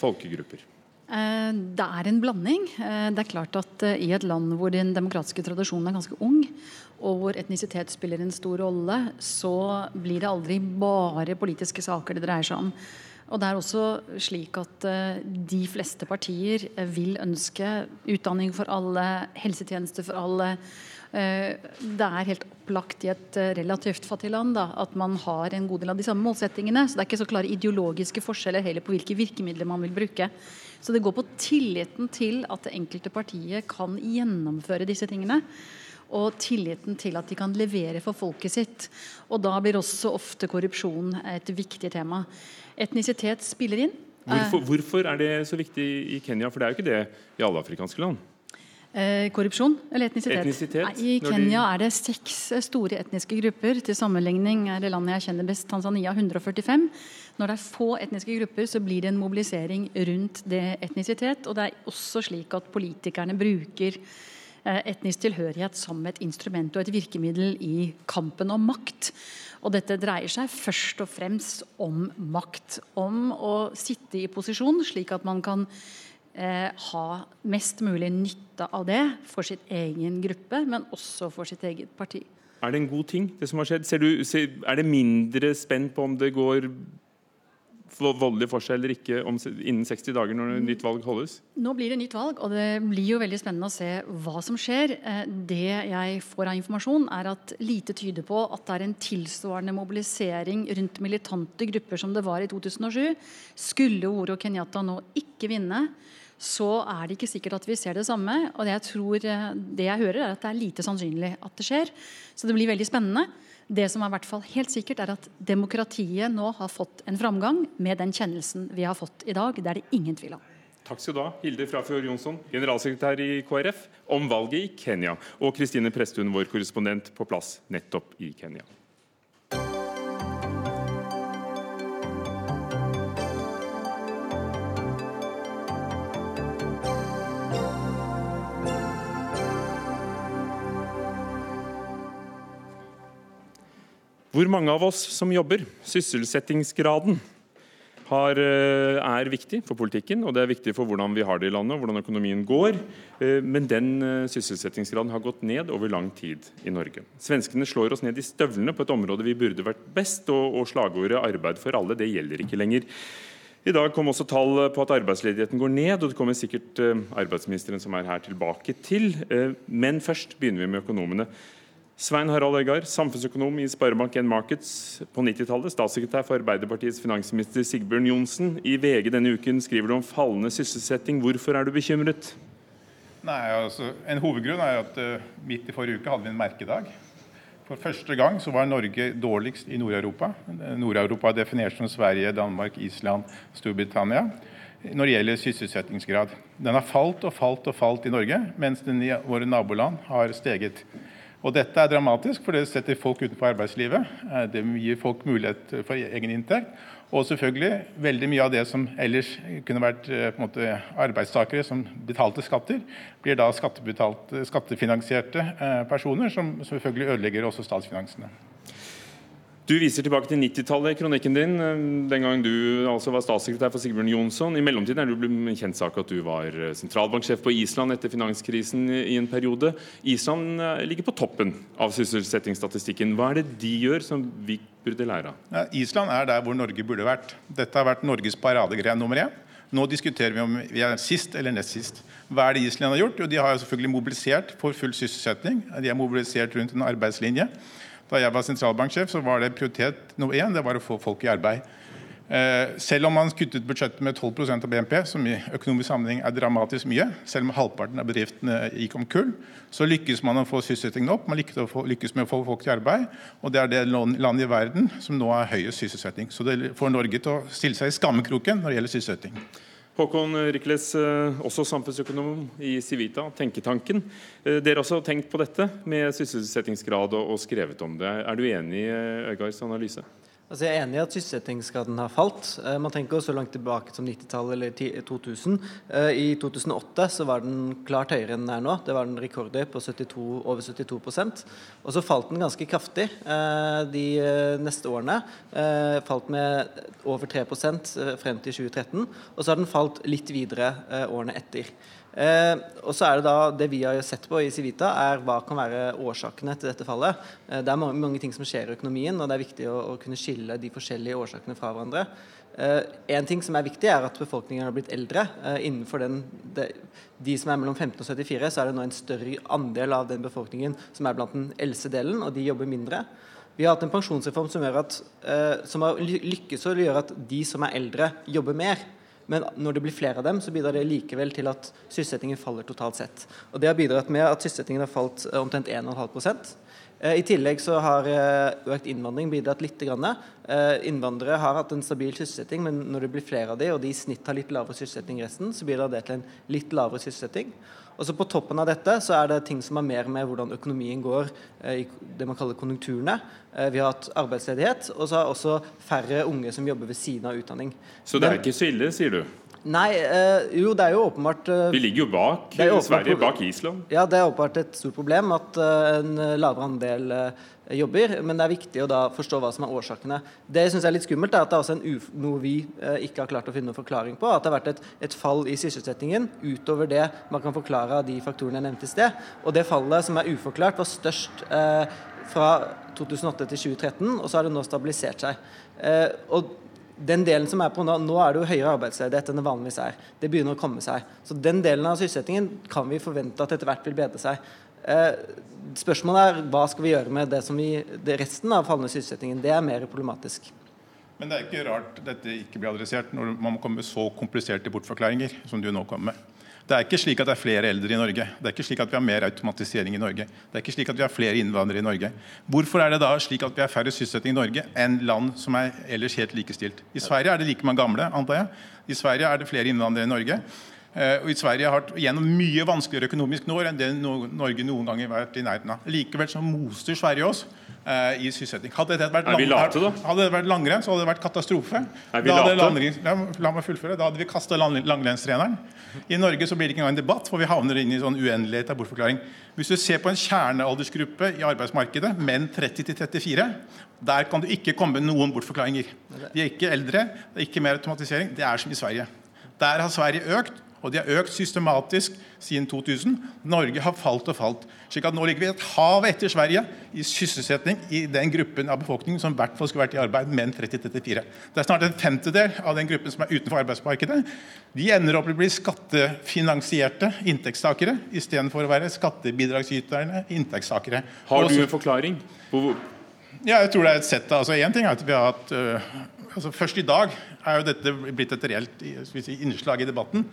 folkegrupper. Eh, det er en blanding. Eh, det er klart at eh, I et land hvor den demokratiske tradisjonen er ganske ung, og hvor etnisitet spiller en stor rolle, så blir det aldri bare politiske saker det dreier seg om. Og det er også slik at de fleste partier vil ønske utdanning for alle, helsetjenester for alle. Det er helt opplagt i et relativt fattig land da, at man har en god del av de samme målsettingene. Så det er ikke så klare ideologiske forskjeller heller på hvilke virkemidler man vil bruke. Så det går på tilliten til at det enkelte partiet kan gjennomføre disse tingene. Og tilliten til at de kan levere for folket sitt. Og da blir også ofte korrupsjon et viktig tema. Etnisitet spiller inn. Hvorfor, hvorfor er det så viktig i Kenya? For det er jo ikke det i alle afrikanske land. Eh, korrupsjon eller etnisitet? etnisitet Nei, I Kenya er det seks store etniske grupper. Til sammenligning er det landet jeg kjenner best, Tanzania, 145. Når det er få etniske grupper, så blir det en mobilisering rundt det etnisitet. Og det er også slik at politikerne bruker eh, etnisk tilhørighet som et instrument og et virkemiddel i kampen om makt. Og dette dreier seg først og fremst om makt. Om å sitte i posisjon, slik at man kan eh, ha mest mulig nytte av det for sitt egen gruppe, men også for sitt eget parti. Er det en god ting, det som har skjedd? Du, er det mindre spent på om det går voldelig for seg eller ikke om, innen 60 dager når et nytt valg holdes? Nå blir det nytt valg, og det blir jo veldig spennende å se hva som skjer. Eh, det jeg får av informasjon, er at lite tyder på at det er en tilsvarende mobilisering rundt militante grupper som det var i 2007. Skulle Oro Kenyatta nå ikke vinne, så er det ikke sikkert at vi ser det samme. Og det jeg, tror, eh, det jeg hører, er at det er lite sannsynlig at det skjer. Så det blir veldig spennende. Det som er hvert fall helt sikkert, er at demokratiet nå har fått en framgang med den kjennelsen vi har fått i dag. Det er det ingen tvil om. Takk skal du ha, Hilde Frafjord Jonsson, generalsekretær i KrF, om valget i Kenya. Og Kristine Presttun, vår korrespondent på plass nettopp i Kenya. Hvor mange av oss som jobber? Sysselsettingsgraden har, eh, er viktig for politikken, og det er viktig for hvordan vi har det i landet og hvordan økonomien går. Eh, men den eh, sysselsettingsgraden har gått ned over lang tid i Norge. Svenskene slår oss ned i støvlene på et område vi burde vært best, og, og slagordet 'arbeid for alle' det gjelder ikke lenger. I dag kom også tall på at arbeidsledigheten går ned, og det kommer sikkert arbeidsministeren som er her tilbake til. Men først begynner vi med økonomene. Svein Harald Øygard, samfunnsøkonom i Sparebank1 Markets på 90-tallet. Statssekretær for Arbeiderpartiets finansminister Sigbjørn Johnsen. I VG denne uken skriver du om fallende sysselsetting. Hvorfor er du bekymret? Nei, altså, En hovedgrunn er at uh, midt i forrige uke hadde vi en merkedag. For første gang så var Norge dårligst i Nord-Europa. Nord-Europa er definert som Sverige, Danmark, Island, Storbritannia når det gjelder sysselsettingsgrad. Den har falt og falt og falt i Norge, mens den i våre naboland har steget. Og Dette er dramatisk, for det setter folk utenfor arbeidslivet. Eh, det gir folk mulighet for egen inntekt. Og selvfølgelig veldig mye av det som ellers kunne vært eh, måte, arbeidstakere som betalte skatter, blir da skattefinansierte eh, personer, som selvfølgelig ødelegger også statsfinansene. Du viser tilbake til 90-tallet i kronikken din, eh, den gang du altså var statssekretær for Sigbjørn Jonsson. I mellomtiden er det en kjent sak at du var eh, sentralbanksjef på Island etter finanskrisen i en periode. Island eh, ligger på toppen av sysselsettingsstatistikken. Hva er det de gjør som vi burde lære av? Ja, Island er der hvor Norge burde vært. Dette har vært Norges paradegren nummer én. Nå diskuterer vi om vi er sist eller nest sist. Hva er det Island har gjort? Jo, de har selvfølgelig mobilisert for full sysselsetting. De har mobilisert rundt en arbeidslinje. Da jeg var sentralbanksjef, så var det prioritet nummer én det var å få folk i arbeid. Eh, selv om man kuttet budsjettet med 12% av BNP, som i økonomisk sammenheng er dramatisk mye, selv om halvparten av bedriftene gikk om kull, så lykkes man å få sysselsettingen opp. Man lykkes med å få folk i arbeid. Og det er det landet i verden som nå har høyest sysselsetting. Så det får Norge til å stille seg i skammekroken når det gjelder sysselsetting. Håkon Rikles, eh, også samfunnsøkonom i Civita, tenketanken. Eh, dere har også tenkt på dette med sysselsettingsgrad og skrevet om det. Er du enig i Øygards analyse? Altså jeg er enig i at sysselsettingsgraden har falt. Eh, man tenker så langt tilbake som 90-tallet eller 2000. Eh, I 2008 så var den klart høyere enn den er nå. Det var den rekordhøy på 72, over 72% Og så falt den ganske kraftig eh, de neste årene. Falt med over 3% frem til 2013. Og så har den falt litt videre årene etter. Eh, og så er Det da, det vi har sett på i Civita, er hva kan være årsakene til dette fallet. Eh, det er mange, mange, ting som skjer i økonomien, og det er viktig å, å kunne skille de forskjellige årsakene fra hverandre. Eh, en ting som er viktig, er at befolkningen har blitt eldre. Eh, innenfor den, de, de, som er mellom 15 og 74, så er det nå en større andel av den befolkningen som er blant den eldste delen, og de jobber mindre. Vi har hatt en pensjonsreform som, at, eh, som har lykkes å gjøre at de som er eldre, jobber mer. Men når det blir flere av dem, så bidrar det likevel til at sysselsettingen faller totalt sett. Og Det har bidratt med at sysselsettingen har falt eh, omtrent 1,5 eh, i tillegg så har eh, økt innvandring bidratt litt. Innvandrere har hatt en stabil sysselsetting, men når det blir flere av de, og de i snitt har litt lavere sysselsetting resten, så bidrar det til en litt lavere sysselsetting. Og så På toppen av dette så er det ting som har mer med hvordan økonomien går i det man kaller konjunkturene. Vi har hatt arbeidsledighet, og så har også færre unge som jobber ved siden av utdanning. Så det er ikke så ille, sier du? Nei, øh, jo det er jo åpenbart øh, Vi ligger jo bak Sverige, bak Island. Ja, det er åpenbart et stort problem at øh, en lavere andel jobber. Men det er viktig å da forstå hva som er årsakene. Det jeg syns er litt skummelt, er at det er også uf, noe vi ikke har klart å finne noen forklaring på. At det har vært et, et, fall i sysselsettingen utover det man kan forklare av de faktorene jeg nevnte i sted. Og det fallet som er uforklart, var størst fra 2008 til 2013, og så har det nå stabilisert seg. og den delen som er på nå, nå er det jo høyere arbeidsledighet enn det vanligvis er. Det begynner å komme seg. Så den delen av sysselsettingen kan vi forvente at etter hvert vil bedre seg. Eh, spørsmålet er hva skal vi gjøre med det som vi, det resten av fallende sysselsettingen. Det er mer problematisk. Men det er ikke rart dette ikke blir adressert når man kommer med så kompliserte bortforklaringer som du nå kommer med. Det er ikke slik at det er flere eldre i Norge. Det er ikke slik at vi har mer automatisering i Norge. Det er ikke slik at vi har flere innvandrere i Norge. Hvorfor er det da slik at vi har færre sysselsetting i Norge enn land som er ellers helt likestilt? I Sverige er det like mange gamle, antar jeg. I Sverige er det flere innvandrere i Norge. Eh, og i Sverige har gjennom mye vanskeligere økonomisk nå enn det Norge noen gang har vært i nærheten av. Likevel så moster Sverige oss i sysselsetting. Hadde det vært, lang- late, hadde det vært langrenn, så hadde det vært katastrofe. Da hadde late? La, la meg fullføre. Da hadde vi kasta lang, langrennstreneren. I Norge så blir det ikke engang en debatt, for vi havner inn i sånn uendelighet av bortforklaring. Hvis du ser på en kjernealdersgruppe i arbeidsmarkedet, menn 30-34, der kan du ikke komme med noen bortforklaringer. De er ikke eldre, det er ikke mer automatisering. Det er som i Sverige. Der har Sverige økt, og de har økt systematisk siden 2000. Norge har falt og falt. slik at nå ligger vi et hav etter Sverige i sysselsetting i den gruppen av befolkningen som i hvert fall skulle vært i arbeid, menn 30-34. Det er snart en femtedel av den gruppen som er utenfor arbeidsmarkedet. De ender opp med å bli skattefinansierte inntektstakere istedenfor å være skattebidragsyterne inntektstakere. Har du en forklaring? Ja, jeg tror det er et sett altså, En ting er at vi har hatt øh, altså Først i dag er jo dette blitt et reelt vi si, innslag i debatten.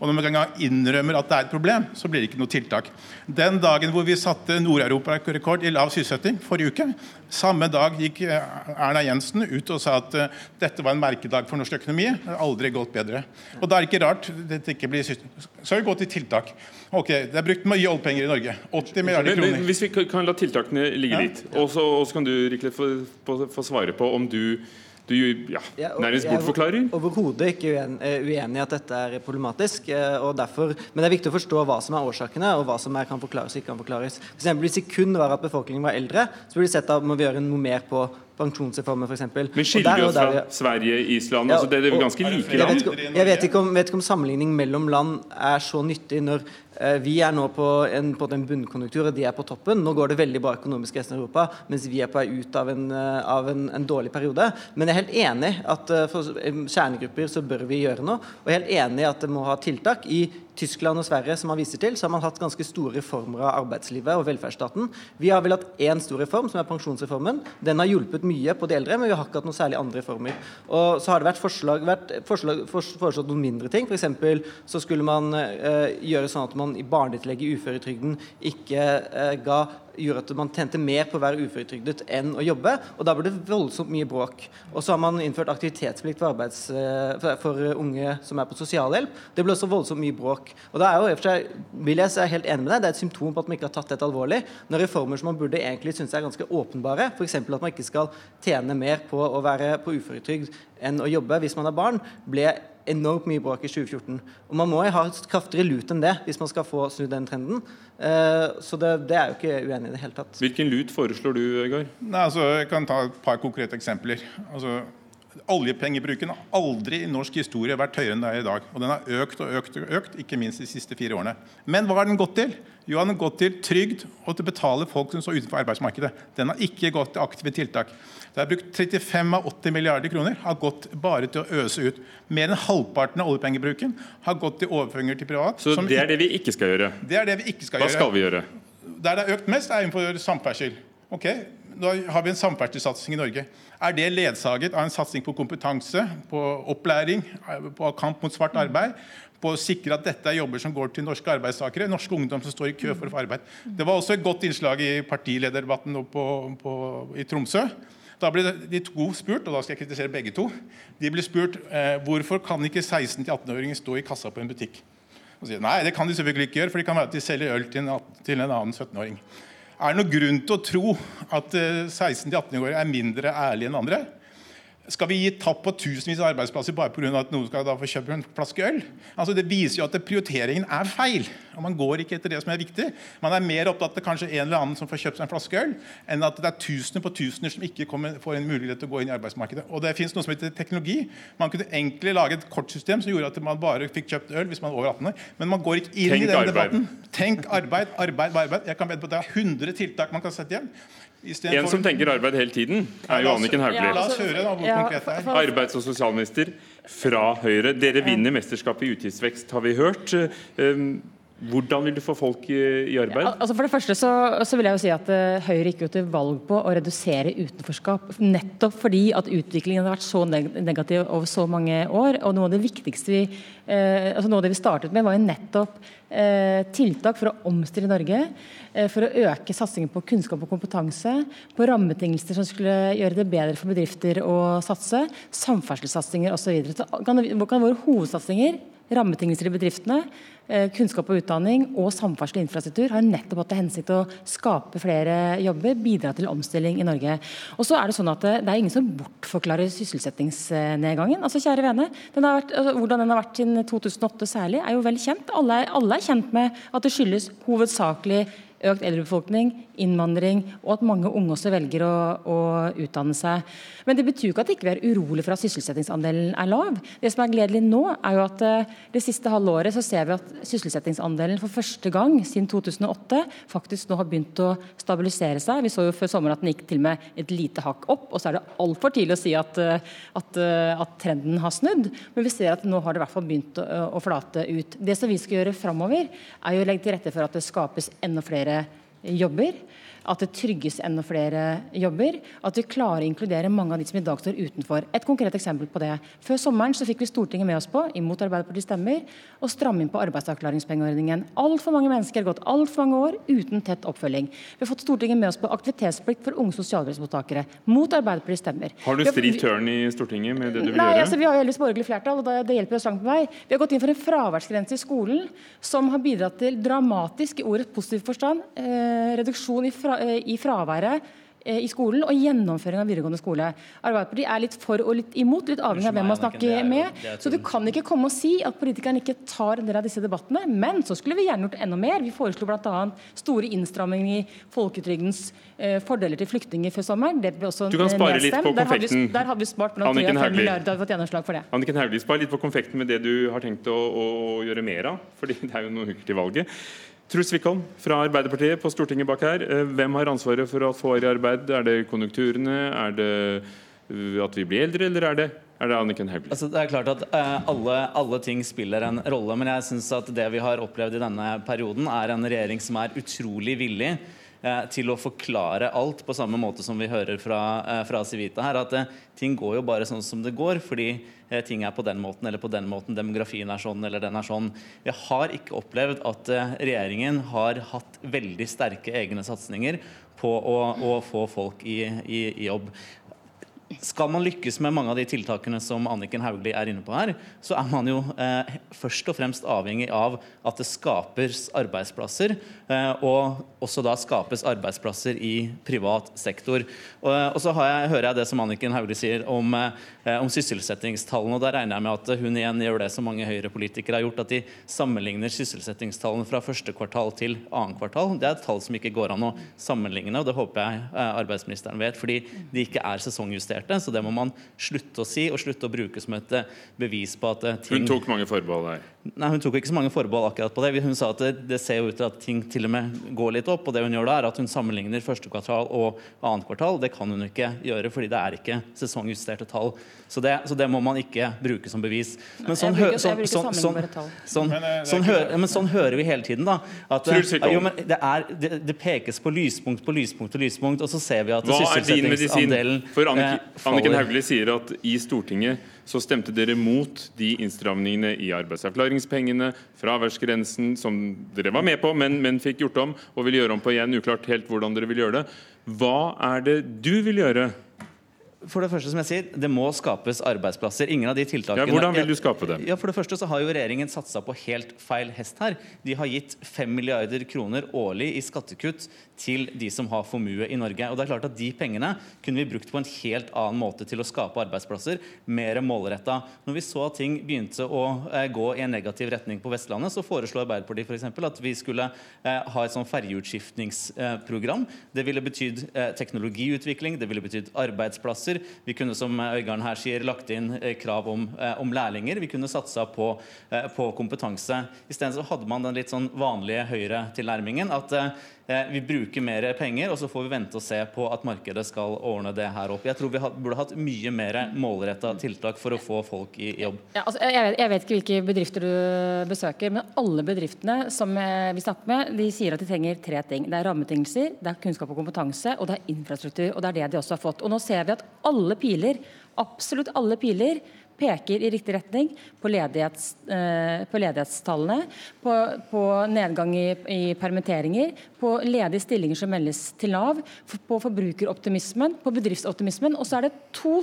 Og når man innrømmer at det er et problem, så blir det ikke noe tiltak. Den dagen hvor vi satte Nord-Europa-rekord i lav sysselsetting, forrige uke, samme dag gikk øh, Erna Jensen ut og sa at øh, dette var en merkedag for norsk økonomi. Det har aldri gått bedre. Og da er det ikke rart dette ikke blir Så gått til tiltak. Ok, Det er brukt mye oljepenger i Norge. 80 milliarder kroner. hvis vi kan- la tiltakene ligge Ja. dit, og så kan du Rikle, få, få, få svare på om du, du ja, nærmest jeg er bortforklarer. Overhodet ikke uenig i at dette er problematisk. eh, og derfor, Men det er viktig å forstå hva som er årsakene, og hva som er, kan forklares og ikke kan forklares. For eksempel, hvis det kun var at befolkningen var eldre, så burde vi sett at må vi gjøre noe mer på pensjonsreformen f.eks. Men skiller vi oss fra Sverige, Island? Ja, altså det, er jo ganske like jeg vet, land. ikke, jeg vet ikke, om, vet ikke om sammenligning mellom land er så nyttig når vi er nå på en, på en bunnkonjunktur og de er på toppen. Nå går det veldig bra økonomisk i resten av Europa, mens vi er på vei ut av en, eh, av en, en dårlig periode. Men jeg er helt enig at eh, for eh, kjernegrupper så bør vi gjøre noe. Og jeg er helt enig at det må ha tiltak. I Tyskland og Sverige som man viser til, så har man hatt ganske store reformer av arbeidslivet og velferdsstaten. Vi har vel hatt én stor reform, som er pensjonsreformen. Den har hjulpet mye på de eldre, men vi har ikke hatt noen særlig andre reformer. Og så har det vært, forslag, vært forslag, fors- foreslått noen mindre ting. F.eks. så skulle man eh, gjøre sånn at man i barnetillegget i uføretrygden ikke eh, ga gjorde at man tjente mer på å være uføretrygdet enn å jobbe. Og da ble det voldsomt mye bråk. Og så har man innført aktivitetsplikt for, arbeids, eh, for- unge som er på sosialhjelp. Det ble også voldsomt mye bråk. Og da er jo i og for seg, vil jeg er helt enig med deg, det er et symptom på at man ikke har tatt dette alvorlig. Når reformer som man burde egentlig synes er ganske åpenbare, f.eks. at man ikke skal tjene mer på å være på uføretrygd enn å jobbe hvis man har barn, ble enormt mye bråk i 2014. Og man må jo ha et kraftigere lut enn det hvis man skal få snudd den trenden. Eh, så det, det er jo ikke uenig i det hele tatt. Hvilken lut foreslår du, Øygard? Altså, jeg kan ta et par konkrete eksempler. Altså, oljepengebruken har aldri i norsk historie vært høyere enn det er i dag. Og den har økt og økt og økt, ikke minst de siste fire årene. Men hva har den gått til? Jo, den har gått til trygd og til å betale folk som står utenfor arbeidsmarkedet. Den har ikke gått til aktive tiltak. Det er brukt 35 av 80 milliarder kroner har gått bare til å øse ut. Mer enn halvparten av oljepengebruken har gått til overføringer til privat. Så det er det vi ikke skal gjøre. det er det vi ikke skal Hva gjøre. skal vi gjøre? Der det er økt mest, er innenfor samferdsel. Ok, Da har vi en samferdselssatsing i Norge. Er det ledsaget av en satsing på kompetanse, på opplæring, på kamp mot svart arbeid? På å sikre at dette er jobber som går til norske arbeidstakere, norske ungdom som står i kø for å få arbeid. Det var også et godt innslag i partilederdebatten på, på, i Tromsø. Da ble de to spurt, og da skal jeg kritisere begge to. De ble spurt eh, hvorfor kan ikke 16-18-åringer stå i kassa på en butikk. Og sier, Nei, det kan de selvfølgelig ikke gjøre, for de kan være at de selger øl til en, til en annen 17-åring. Er det noen grunn til å tro at eh, 16-18-åringer er mindre ærlige enn andre? Skal vi gi tapp på tusenvis av arbeidsplasser bare pga. at noen skal da få kjøpe en flaske øl? Altså Det viser jo at prioriteringen er feil. og Man går ikke etter det som er viktig. Man er mer opptatt av kanskje en eller annen som får kjøpt seg en flaske øl, enn at det er tusener på tusener som ikke kommer, får en mulighet til å gå inn i arbeidsmarkedet. Og det finnes noe som heter teknologi. Man kunne egentlig lage et kortsystem som gjorde at man bare fikk kjøpt øl hvis man var over 18 år. Men man går ikke inn Tenk i den arbeid. debatten. Tenk arbeid, arbeid, arbeid. Jeg kan vedde på at det er 100 tiltak man kan sette igjen. En som tenker arbeid hele tiden, er jo Anniken La Hauglie. oss høre da hvor Ja, konkret det er. Arbeids- og sosialminister fra Høyre. Dere vinner mesterskapet i utgiftsvekst, har vi hørt. Hvordan vil du få folk i, arbeid? Al- Altså For det første så, så vil jeg jo si at eh, Høyre gikk jo til valg på å redusere utenforskap. Nettopp fordi at utviklingen har vært så negativ over så mange år. Og noe av det viktigste vi eh, altså noe av det vi startet med, var jo nettopp eh, tiltak for å omstille Norge. For å øke satsingen på kunnskap og kompetanse. På rammebetingelser som skulle gjøre det bedre for bedrifter å satse. Samferdselssatsinger osv. Hva kan våre hovedsatsinger rammebetingelser i bedriftene, eh, kunnskap og utdanning og samferdsel og infrastruktur har nettopp hatt til hensikt å skape flere jobber, bidra til omstilling i Norge. Og så er Det sånn at det er ingen som bortforklarer sysselsettingsnedgangen. Altså, kjære vene, den vært, altså, Hvordan den har vært siden 2008 særlig, er jo vel kjent. Alle, alle er kjent med at det skyldes hovedsakelig økt eldrebefolkning, innvandring, og at mange unge også velger å, å utdanne seg. Men det betyr ikke at vi ikke er urolig for at sysselsettingsandelen er lav. Det som er gledelig nå, er jo at eh, det siste halve året så ser vi at sysselsettingsandelen for første gang siden 2008 faktisk nå har begynt å stabilisere seg. Vi så jo før sommeren at den gikk til og med et lite hakk opp, og så er det altfor tidlig å si at, eh, at, eh, at, trenden har snudd. Men vi ser at nå har det i hvert fall begynt å, å flate ut. Det som vi skal gjøre framover, er jo å legge til rette for at det skapes enda flere jobber at det trygges enda flere jobber, at vi klarer å inkludere mange av de som i dag står utenfor. Et konkret eksempel på det. Før sommeren så fikk vi Stortinget med oss på, imot Arbeiderpartiets stemmer, å stramme inn på arbeidsavklaringspengeordningen. Altfor mange mennesker har gått altfor mange år uten tett oppfølging. Vi har fått Stortinget med oss på aktivitetsplikt for unge sosialhjelpsmottakere, mot Arbeiderpartiets stemmer. Har du stri tørn i Stortinget med det du vil Nei, gjøre? Altså, vi har jo heldigvis borgerlig flertall, og det, hjelper oss langt på vei. Vi har gått inn for en fraværsgrense i skolen som har bidratt til dramatisk, i ordets positive forstand, eh, reduksjon i fra i fraværet eh, i skolen og gjennomføring av videregående skole. Arbeiderpartiet er litt for og litt imot, litt avhengig av hvem man snakker med. Så du kan ikke komme og si at politikerne ikke tar en del av disse debattene. Men så skulle vi gjerne gjort enda mer. Vi foreslo bl.a. store innstramminger i folketrygdens eh, fordeler til flyktninger før sommeren. Det ble også du kan spare litt på konfekten. der har vi spart mellom 3 og 5 milliarder. Vi fått gjennomslag for det. Anniken Hauglie, spar litt på konfekten med det du har tenkt å, å, å gjøre mer av. fordi det er jo noen uker til valget. Truls Wickholm fra Arbeiderpartiet på Stortinget bak her. Eh, hvem har ansvaret for å få i arbeid? Er det konjunkturene? Er det eh, at vi blir eldre, eller er det, er det Anniken Hauglie? Altså, det er klart at uh, alle, alle, ting spiller en rolle, men jeg syns at det vi har opplevd i denne perioden, er en regjering som er utrolig villig til å forklare alt på samme måte som vi hører fra, fra Civita her. At ting går jo bare sånn som det går. fordi Eh, ting er på den måten eller på den måten, demografien er sånn eller den er sånn. Jeg har ikke opplevd at eh, regjeringen har hatt veldig sterke egne satsinger på å, å få folk i, i, i jobb. Skal man lykkes med mange av de tiltakene som Anniken Hauglie er inne på her, så er man jo eh, først og fremst avhengig av at det skapes arbeidsplasser, eh, og også da skapes arbeidsplasser i privat sektor. Og, og så jeg, hører jeg det som Anniken Hauglie sier om, eh, om sysselsettingstallene, og da regner jeg med at hun igjen gjør det som mange Høyre-politikere har gjort, at de sammenligner sysselsettingstallene fra første kvartal til annet kvartal. Det er et tall som ikke går an å sammenligne, og det håper jeg eh, arbeidsministeren vet, fordi de ikke er sesongjusterte kritiserte. Så det må man slutte å si, og slutte å bruke som et eh, bevis på at eh, ting Hun tok mange forbehold her? Nei, hun tok ikke så mange forbehold akkurat på det. Hun sa at det, det ser ut til at ting til og med går litt opp. Og det hun gjør da, er at hun sammenligner første kvartal og annet kvartal. Det kan hun ikke gjøre, fordi det er ikke sesongjusterte tall. Så det, så det må man ikke bruke som bevis. Men sånn, bruker, sånn, sånn, sånn, sånn, sånn, hø men sånn hører vi hele tiden, da. At jo, det, er, det, det, pekes på lyspunkt på lyspunkt på lyspunkt, og så ser vi at sysselsettingsandelen For Anniken Hauglie sier at i Stortinget så stemte dere mot de innstramningene i arbeidsavklaringspengene, fraværsgrensen, som dere var med på, men, men fikk gjort om og vil gjøre om på igjen. Uklart helt hvordan dere vil gjøre det. Hva er det du vil gjøre? For det første, som jeg sier, det må skapes arbeidsplasser. Ingen av de tiltakene... Ja, hvordan vil du skape det? Ja, for det første så har jo Regjeringen satsa på helt feil hest her. De har gitt 5 milliarder kroner årlig i skattekutt til de som har formue i Norge. Og det er klart at De pengene kunne vi brukt på en helt annen måte til å skape arbeidsplasser. Mer målretta. Når vi så at ting begynte å eh, gå i en negativ retning på Vestlandet, så foreslo Arbeiderpartiet eksempel, at vi skulle eh, ha et sånn ferjeutskiftningsprogram. Det ville betydd eh, teknologiutvikling, det ville betydd arbeidsplasser. Vi kunne som Øygarden her sier, lagt inn eh, krav om, eh, om lærlinger. Vi kunne satsa på, eh, på kompetanse. Isteden hadde man den litt sånn vanlige høyretilnærmingen. at vi bruker mer penger, og så får vi vente og se på at markedet skal ordne det her opp. Jeg tror vi burde hatt mye mer målretta tiltak for å få folk i jobb. Ja, altså, jeg, vet, jeg, vet, ikke hvilke bedrifter du besøker, men alle bedriftene som eh, vi snakker med, de sier at de trenger tre ting. Det er rammebetingelser, det er kunnskap og kompetanse, og det er infrastruktur. Og det er det de også har fått. Og nå ser vi at alle piler, absolutt alle piler, peker i riktig retning på, ledighets, eh, på ledighetstallene, på, på nedgang i, i, permitteringer, på ledige stillinger som meldes til Nav, på forbrukeroptimismen, på bedriftsoptimismen. Og så er det to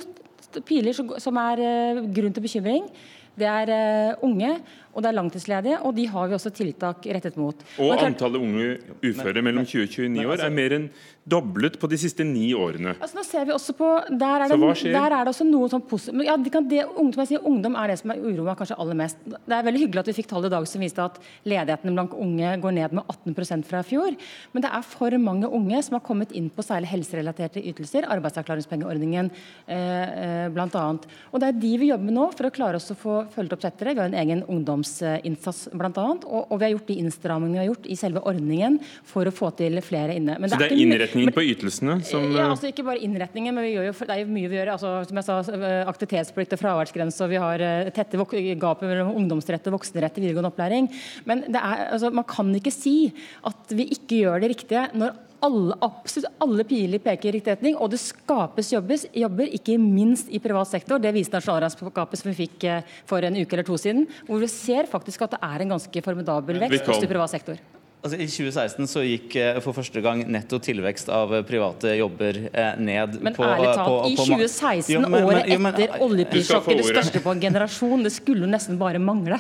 piler som, er eh, grunn til bekymring. Det er uh, unge, og det er langtidsledige, og de har vi også tiltak rettet mot. Og antallet unge uføre mellom 20 og 29 år er mer enn doblet på de siste ni årene. Altså, nå ser vi også på, Der er det, Så hva skjer? der er det også noe sånn positivt ja, de kan, det, ungdom, jeg sier, ungdom er det som er uroer meg kanskje aller mest. Det er veldig hyggelig at vi fikk tall i dag som viste at ledigheten blant unge går ned med 18 fra i fjor. Men det er for mange unge som har kommet inn på særlig helserelaterte ytelser, arbeidsavklaringspengeordningen eh, eh, bl.a. Og det er de vi jobber med nå for å klare oss å få fulgt opp tettere. Vi har en egen ungdomsinnsats bl.a. Og, og vi har gjort de innstrammingene vi har gjort i selve ordningen for å få til flere inne. Men Så det er mye- innretningen på ytelsene som ja, altså Ikke bare innretningen, men vi gjør jo, det er jo mye vi gjør. Altså, som jeg sa, eh, Aktivitetsplikt og fraværsgrense, og vi har eh, tette gapet mellom ungdomsrett og voksenrett i videregående opplæring. Men det er, altså, man kan ikke si at vi ikke gjør det riktige når alle, absolutt alle piler peker i riktig retning, og det skapes jobbes, jobber, ikke minst i privat sektor. Det viser nasjonalregnskapet som vi fikk eh, for en uke eller to siden, hvor vi ser faktisk at det er en ganske formidabel vekst i privat sektor. Altså, I 2016 så gikk eh, for første gang netto tilvekst av eh, private jobber ned. Men på, ærlig eh, talt, på- i på i 2016, Jo, men- året men- jo, men- etter oljeprissjokket, det største på en generasjon, det skulle nesten bare mangle.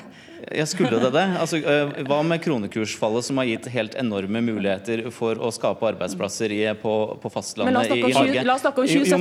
Ja, skulle det det? Altså, øh, hva med kronekursfallet, som har gitt helt enorme muligheter for å skape arbeidsplasser i, på, på fastlandet i, i 20 Norge? la oss snakke om Jo, jo,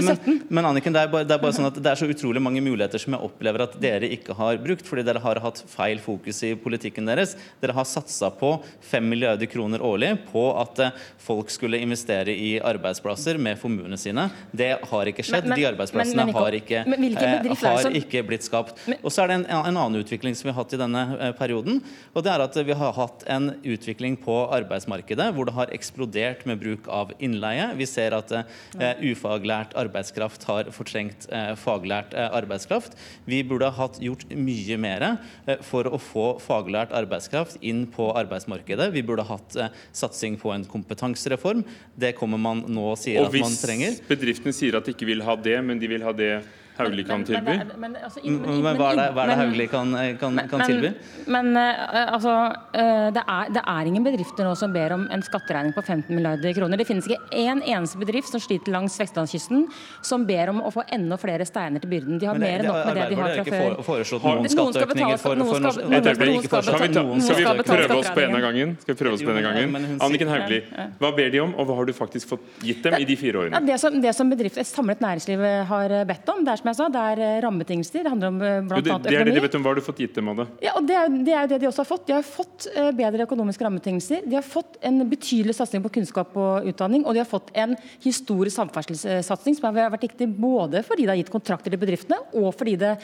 2017, men- Anniken, det er, bare, det er bare sånn at det er så utrolig mange muligheter som jeg opplever at dere ikke har brukt, fordi dere har hatt feil fokus i politikken deres. Dere har satsa på 5 milliarder kroner årlig på at eh, folk skulle investere i arbeidsplasser med formuene sine. Det har ikke skjedd. Men- men- De arbeidsplassene men- har, ikke, eh, har ikke blitt skapt. Og så er det en, en annen utvikling som vi har hatt i denne eh, perioden. og det er at Vi har hatt en utvikling på arbeidsmarkedet hvor det har eksplodert med bruk av innleie. Vi ser at eh, ufaglært arbeidskraft har fortrengt eh, faglært eh, arbeidskraft. Vi burde ha hatt gjort mye mer eh, for å få faglært arbeidskraft inn på arbeidsmarkedet. Vi burde ha hatt eh, satsing på en kompetansereform. Det kommer man nå og sier Og at man trenger. Og hvis bedriftene sier at de ikke vil ha det, men de vil ha det Hauglie kan tilby? Men, altså, Men, hva er det, Hauglie kan, kan, kan tilby? Men eh, altså, eh, det, er, det er ingen bedrifter nå som ber om en skatteregning på 15 milliarder kroner. Det finnes ikke én eneste bedrift som sliter langs vestlandskysten som ber om å få enda flere steiner til byrden. De har det- mer enn nok med det de har Arbeiderpartiet har fra ikke før. foreslått noen skatteøkninger for- norsk- skal- vi, prøve oss på en av gangen? Skal vi prøve oss på en av gangen? Anniken Hauglie, hva ber de om, og hva har du faktisk fått gitt dem i de fire årene? det, som, det som bedrift, et samlet næringsliv har bedt om, det er som jeg sa, det er eh, rammebetingelser. Det handler om eh, Jo, blant det, er det de økonomi. vet om. Hva har du fått gitt dem av det? Ja, og det er, det er jo det de også har fått. De har fått eh, bedre økonomiske rammebetingelser. De har fått en betydelig satsing på kunnskap og utdanning. Og de har fått en historisk samferdselssatsing som har vært viktig både fordi det har gitt kontrakter til bedriftene, og fordi det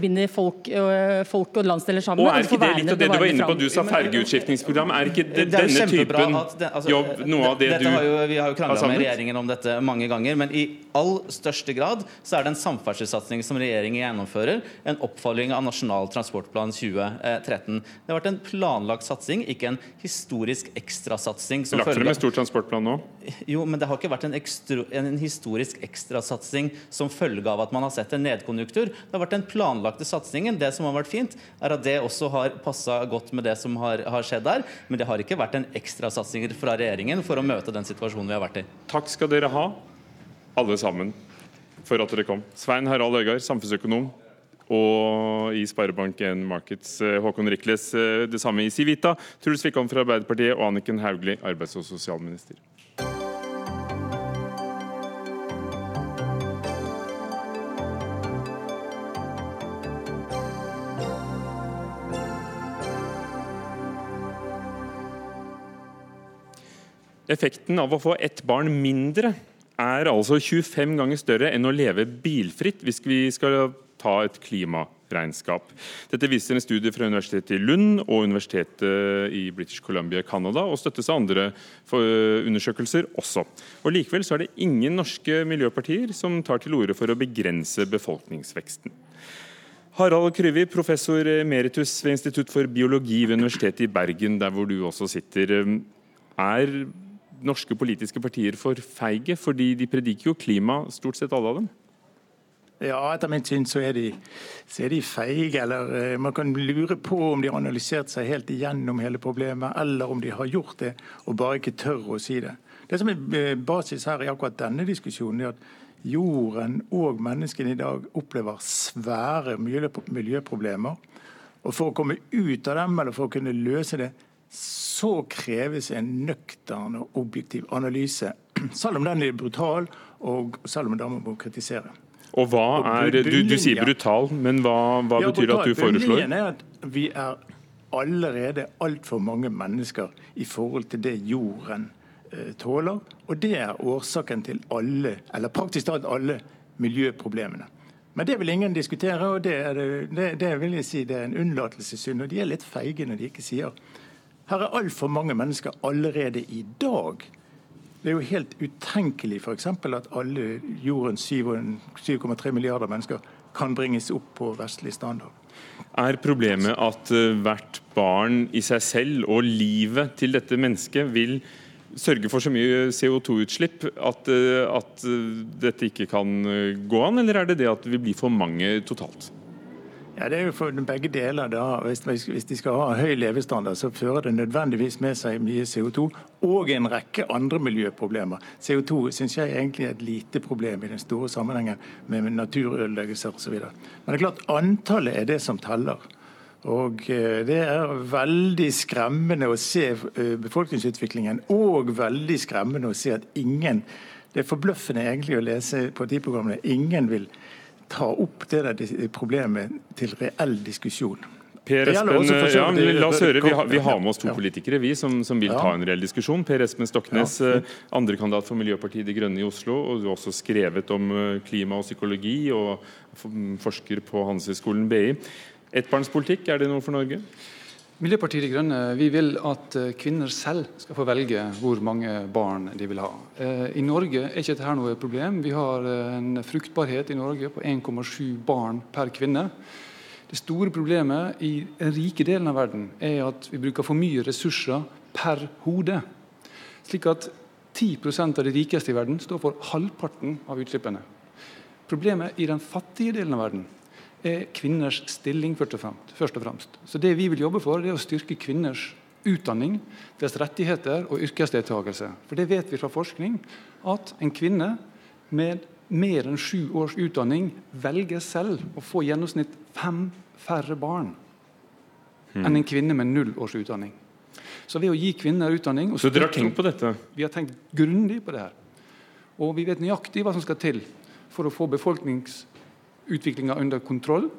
binder folk, folk og landsdeler sammen. Og er ikke det litt av det du var inne på? Du sa fergeutskiftningsprogram. Er ikke det, Det er denne typen den, altså, jobb noe av det dette du har jo, Vi har jo krangla med regjeringen om dette mange ganger, men i all største grad så er det en samferdselssatsing som regjeringen gjennomfører, en oppfølging av Nasjonal transportplan 2013. Det har vært en planlagt satsing, ikke en historisk ekstrasatsing. som lagt følge frem en stor transportplan nå? Jo, men det har ikke vært en, ekstra, en historisk ekstrasatsing som følge av at man har sett en nedkonjunktur. Det har vært den planlagte satsingen. Det som har vært fint, er at det også har passa godt med det som har, har skjedd der. Men det har ikke vært en ekstrasatsing fra regjeringen for å møte den situasjonen vi har vært i. Takk skal dere ha, alle sammen, for at dere kom. Svein Harald Øygard, samfunnsøkonom. Og i Sparebank1 Markets eh, Håkon Rikles, eh, det samme i Civita. Truls Wickholm fra Arbeiderpartiet og Anniken Hauglie, arbeids- og sosialminister. Effekten av å få ett barn mindre er altså 25 ganger større enn å leve bilfritt hvis vi skal ta et klimaregnskap. Dette viser en studie fra Universitetet i Lund og Universitetet i British Columbia i Canada, og støttes av andre undersøkelser også. Og Likevel er det ingen norske miljøpartier som tar til orde for å begrense befolkningsveksten. Harald Kryvi, professor emeritus ved Institutt for biologi ved Universitetet i Bergen, der hvor du også sitter. Er norske politiske partier for feige? Fordi de prediker jo klima, stort sett alle av dem. Ja, etter mitt syn så er de, så er de feige. Eller eh, man kan lure på om de har analysert seg helt igjennom hele problemet, eller om de har gjort det og bare ikke tør å si det. Det som er eh, basis her i akkurat denne diskusjonen, er at jorden og menneskene i dag opplever svære miljøproblemer. Og For å komme ut av dem, eller for å kunne løse det, så kreves en nøktern og objektiv analyse. Selv om den er brutal, og selv om den må kritisere. Og hva er, Du, du sier brutal, men hva, hva ja, betyr det at du foreslår? er at Vi er allerede altfor mange mennesker i forhold til det jorden eh, tåler. Og det er årsaken til alle, eller praktisk talt alle, miljøproblemene. Men det vil ingen diskutere, og det, det, det vil jeg si det er en unnlatelsessynd. Og de er litt feige når de ikke sier her er altfor mange mennesker allerede i dag. Det er jo helt utenkelig f.eks. at alle jordens 7,3 milliarder mennesker kan bringes opp på vestlig standard. Er problemet at eh, hvert barn i seg selv og livet til dette mennesket vil sørge for så mye CO2-utslipp at, eh, at, eh, dette ikke kan gå an, eller er det det at det vil bli for mange totalt? Ja, Det er jo for begge deler. da. Hvis, hvis de skal ha høy levestandard, så fører det nødvendigvis med seg mye CO2 og en rekke andre miljøproblemer. CO2 syns jeg egentlig er et lite problem i den store sammenhengen med naturødeleggelser osv. Men det er klart antallet er det som teller. Og eh, Det er veldig skremmende å se eh, befolkningsutviklingen, og veldig skremmende å se at ingen Det er forbløffende egentlig å lese partiprogrammene. Ingen vil ta opp det der problemet til reell diskusjon. Per Espen, ja, la oss høre, vi har, vi har, med oss to politikere vi som, som vil ta en reell diskusjon. Per Espen Stoknes, ja. Eh, andrekandidat for Miljøpartiet De Grønne i Oslo. og Du har også skrevet om klima og psykologi, og forsker på Handelshøyskolen BI. Ettbarnspolitikk, er det noe for Norge? Miljøpartiet De Grønne vi vil at eh, kvinner selv skal få velge hvor mange barn de vil ha. Eh, I Norge er ikke dette noe problem. Vi har eh, en fruktbarhet i Norge på 1,7 barn per kvinne. Det store problemet i den rike delen av verden er at vi bruker for mye ressurser per hode. Slik at 10% av de rikeste i verden står for halvparten av utslippene. Problemet i den fattige delen av verden er kvinners stilling først og fremst. Så Det vi vil jobbe for, det er å styrke kvinners utdanning, deres rettigheter og yrkesdeltakelse. For det vet vi fra forskning at en kvinne med mer enn sju års utdanning velger selv å få gjennomsnitt fem færre barn hmm. enn en kvinne med null års utdanning. Så ved å gi kvinner utdanning Så dere har tenkt på dette? Vi har tenkt grundig på det her. Og vi vet nøyaktig hva som skal til for å få befolknings utviklinga under kontroll,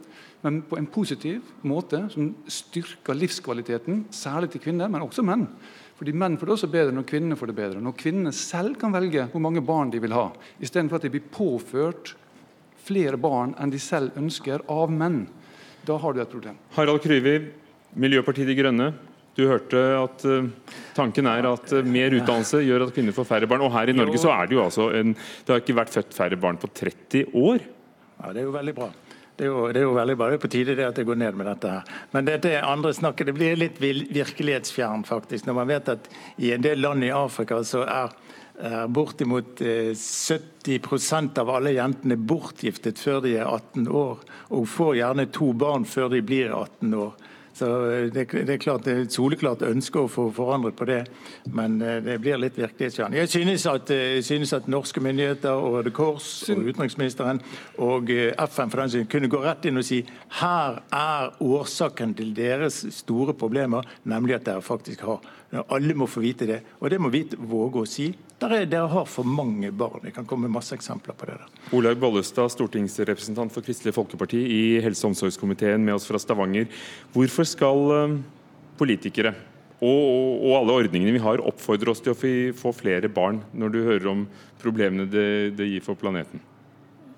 men på en positiv måte som styrker livskvaliteten, særlig til kvinner, men også menn. Fordi Menn får det også bedre når kvinnene får det bedre. Når kvinnene selv kan velge hvor mange barn de vil ha, istedenfor at de blir påført flere barn enn de selv ønsker, av menn. Da har du et problem. Harald Kryvi, Miljøpartiet De Grønne. Du hørte at uh, tanken er at uh, mer utdannelse gjør at kvinner får færre barn. Og her i Norge så er det jo altså en, Det har ikke vært født færre barn på 30 år. Ja, Det er jo veldig bra. Det er, jo, det er jo, veldig bra. Det er på tide det at det går ned med dette. her. Men dette andre snakket det blir litt virkelighetsfjern, faktisk. Når man vet at i en del land i Afrika så er, er bortimot 70 eh, av alle jentene bortgiftet før de er 18 år, og får gjerne to barn før de blir 18 år. Så eh, det, det, er klart det er et soleklart ønske å få forandret på det, men eh, det blir litt virkelighetsfjernt. Jeg synes at, eh, synes at norske myndigheter og Røde Kors og utenriksministeren og FN for den siden kunne gå rett inn og si her er årsaken til deres store problemer, nemlig at dere faktisk har alle må få vite det, og det må vi våge å si. Der dere har for mange barn. Jeg kan komme med masse eksempler på det. der. Olaug Bollestad, stortingsrepresentant for Kristelig Folkeparti i helse- og omsorgskomiteen med oss fra Stavanger. Hvorfor skal eh, politikere og, og, og alle ordningene vi har, oppfordre oss til å få flere barn, når du hører om problemene det, det gir for planeten?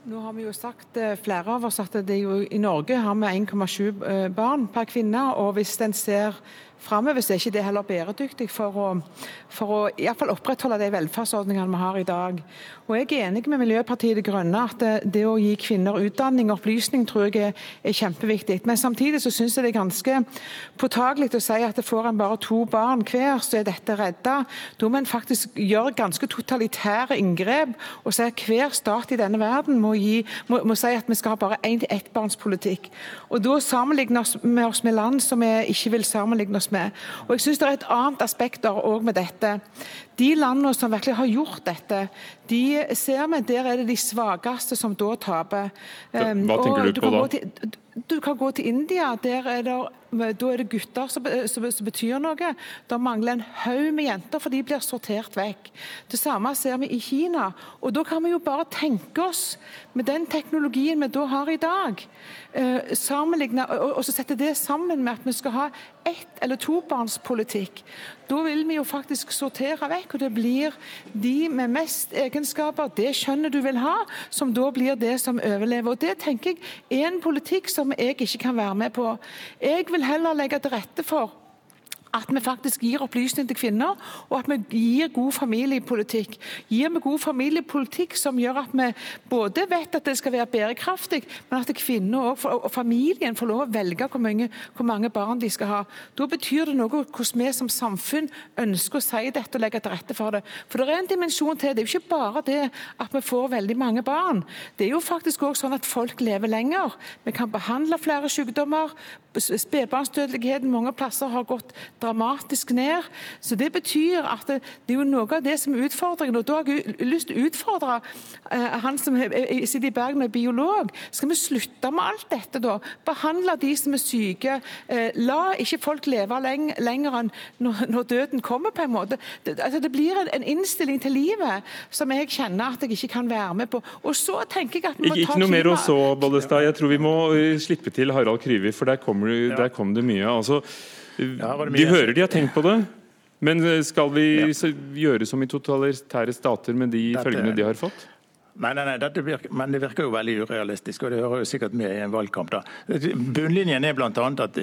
Nå har vi jo sagt eh, flere av oss at det er jo, i Norge har vi 1,7 eh, barn per kvinne. og Hvis en ser framover, så er ikke det heller bæredyktig for å, for å i fall opprettholde de velferdsordningene vi har i dag. Og Jeg er enig med Miljøpartiet De Grønne at det, det å gi kvinner utdanning og opplysning tror jeg er, er kjempeviktig. Men samtidig så syns jeg det er ganske påtagelig å si at det får en bare to barn hver, så er dette redda. Da må en faktisk gjøre ganske totalitære inngrep og si at hver stat i denne verden må, gi, må, må si at vi skal ha bare én-til-ett-barnspolitikk. Og Da sammenligner vi oss med land som vi ikke vil sammenligne oss med. Og jeg synes Det er et annet aspekt òg med dette. De landene som virkelig har gjort dette, de ser vi, der er det de svakeste som da taper. Hva tenker du på da? du kan gå til India. Der er det, da er det gutter som, betyr noe. Det mangler en haug med jenter, for de blir sortert vekk. Det samme ser vi i Kina. Og Da kan vi jo bare tenke oss, med den teknologien vi da har i dag, eh, og, og så sette det sammen med at vi skal ha ett- eller tobarnspolitikk. Da vil vi jo faktisk sortere vekk, og det blir de med mest egenskaper, det skjønnet du vil ha, som da blir det som overlever. Og Det tenker jeg er en politikk som jeg ikke kan være med på. Jeg vil heller legge til rette for at vi faktisk gir opplysning til kvinner, og at vi gir god familiepolitikk. Gir vi god familiepolitikk som gjør at vi både vet at det skal være bærekraftig, men at kvinner og familien får lov å velge hvor mange, hvor mange barn de skal ha. Da betyr det noe hvordan vi som samfunn ønsker å si dette og legge til rette for det. For det er en dimensjon til. Det er jo ikke bare det at vi får veldig mange barn. Det er jo faktisk òg sånn at folk lever lenger. Vi kan behandle flere sykdommer. Spedbarnsdødeligheten mange plasser har gått dramatisk ned. Så Det betyr at det, det er jo noe av det som er utfordringen. og Da har jeg lyst til å utfordre eh, han som sitter i Bergen og er biolog. Skal vi slutte med alt dette, da? Behandle de som er syke. Eh, la ikke folk leve leng lenger enn når, når, døden kommer, på en måte. Det, altså, det blir en, en, innstilling til livet som jeg kjenner at jeg ikke kan være med på. Og så tenker jeg at vi må ikke, ta Ikke noe mer å så, Bollestad. Jeg tror vi må eh, slippe til Harald Kryvi, for der, kommer, der kom det mye. altså vi hører de har tenkt på det. Men eh, skal vi ja. gjøre som i totalitære stater med de dette, følgene de har fått? Nei, nei, nei virker, men det virker jo veldig urealistisk, og det hører jo sikkert med i en valgkamp. da. Bunnlinjen er bl.a. at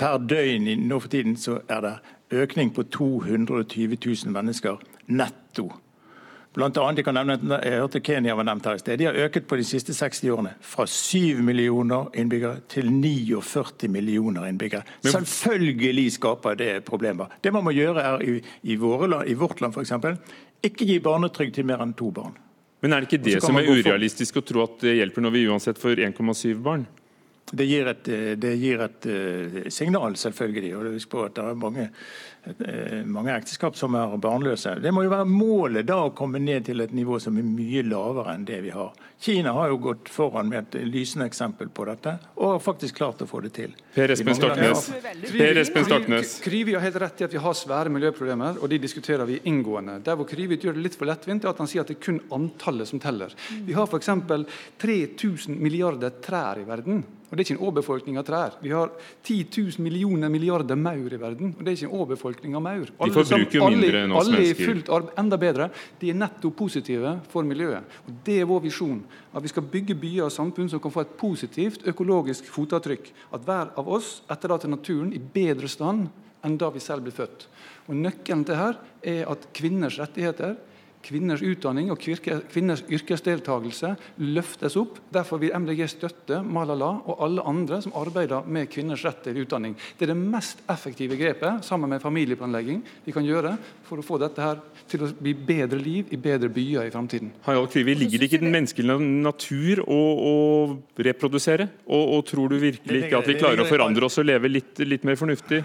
per døgn nå for tiden så er det økning på 220 000 mennesker netto Blant annet, jeg kan nevne, jeg hørte Kenya var nevnt her i sted. De har øket på de siste 60 årene fra 7 millioner innbyggere til 49 millioner innbyggere. Men, Selvfølgelig skaper det problemer. Det man må gjøre er i, i, våre, i vårt land f.eks. ikke gi barnetrygd til mer enn to barn. Men er det ikke det som er urealistisk å tro at det hjelper når vi uansett får 1,7 barn? Det gir et, det gir et uh, signal, selvfølgelig. og Husk på at det er mange Eh, mange ekteskap som er barnløse. Det må jo være målet da å komme ned til et nivå som er mye lavere enn det vi har. Kina har jo gått foran med et lysende eksempel på dette, og har faktisk klart å få det til. Per Espen Stoknes. Per Espen Stoknes. Krivi har helt rett i at vi har svære miljøproblemer, og de diskuterer vi inngående. Der hvor Krivi gjør det litt for lettvint, er at han sier at det er kun antallet som teller. Vi har f.eks. 3000 milliarder trær i verden. Og Det er ikke en overbefolkning av trær. Vi har 10 000 millioner milliarder maur i verden. og det er ikke en overbefolkning av maur. Alle, de forbruker jo mindre enn oss. Alle mennesker. fullt arbeid, enda bedre. De er netto positive for miljøet. Og Det er vår visjon. At vi skal bygge byer og samfunn som kan få et positivt økologisk fotavtrykk. At hver av oss etterlater naturen i bedre stand enn da vi selv ble født. Og Nøkkelen til her er at kvinners rettigheter kvinners utdanning og kvinners yrkesdeltakelse løftes opp. Derfor vil MDG støtte Malala og alle andre som arbeider med kvinners rett til utdanning. Det er det mest effektive grepet sammen med familieplanlegging vi kan gjøre for å få dette her til å bli bedre liv i bedre byer i framtiden. Ligger det ikke i den menneskelige natur å, å reprodusere? Og, og, tror du virkelig ikke at vi klarer å forandre oss og leve litt, litt mer fornuftig?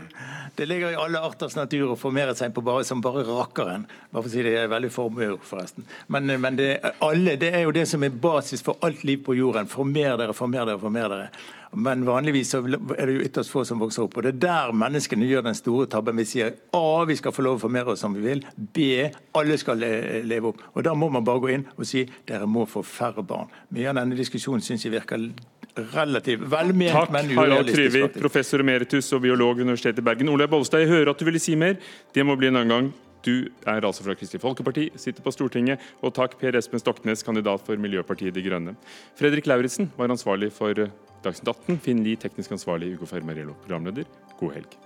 Det ligger i alle arters natur å formere seg på bare, som bare rakeren. Bare for å si det, er veldig formør, forresten. Men, men det, alle, det er jo det som er basis for alt liv på jorden. Former dere, former dere, former dere. Men vanligvis er det jo ytterst få som vokser opp. Og det er der menneskene gjør den store tabben. Vi sier A, vi skal få lov å formere oss som vi vil. B, alle skal leve opp. Og Da må man bare gå inn og si dere må få færre barn. Mye av denne diskusjonen syns jeg virker relativt velment, Takk, men urealistisk. Harald Tryvi, professor emeritus og biolog ved Universitetet i Bergen. Olaug Bollestad, jeg hører at du ville si mer. Det må bli en annen gang. Du er altså fra Kristelig Folkeparti, sitter på Stortinget. Og takk Per Espen Stoknes, kandidat for Miljøpartiet De Grønne. Fredrik Lauritzen var ansvarlig for Dagsnytt 18. Finn Lie, teknisk ansvarlig. Ugo Fermarello, programleder. God helg.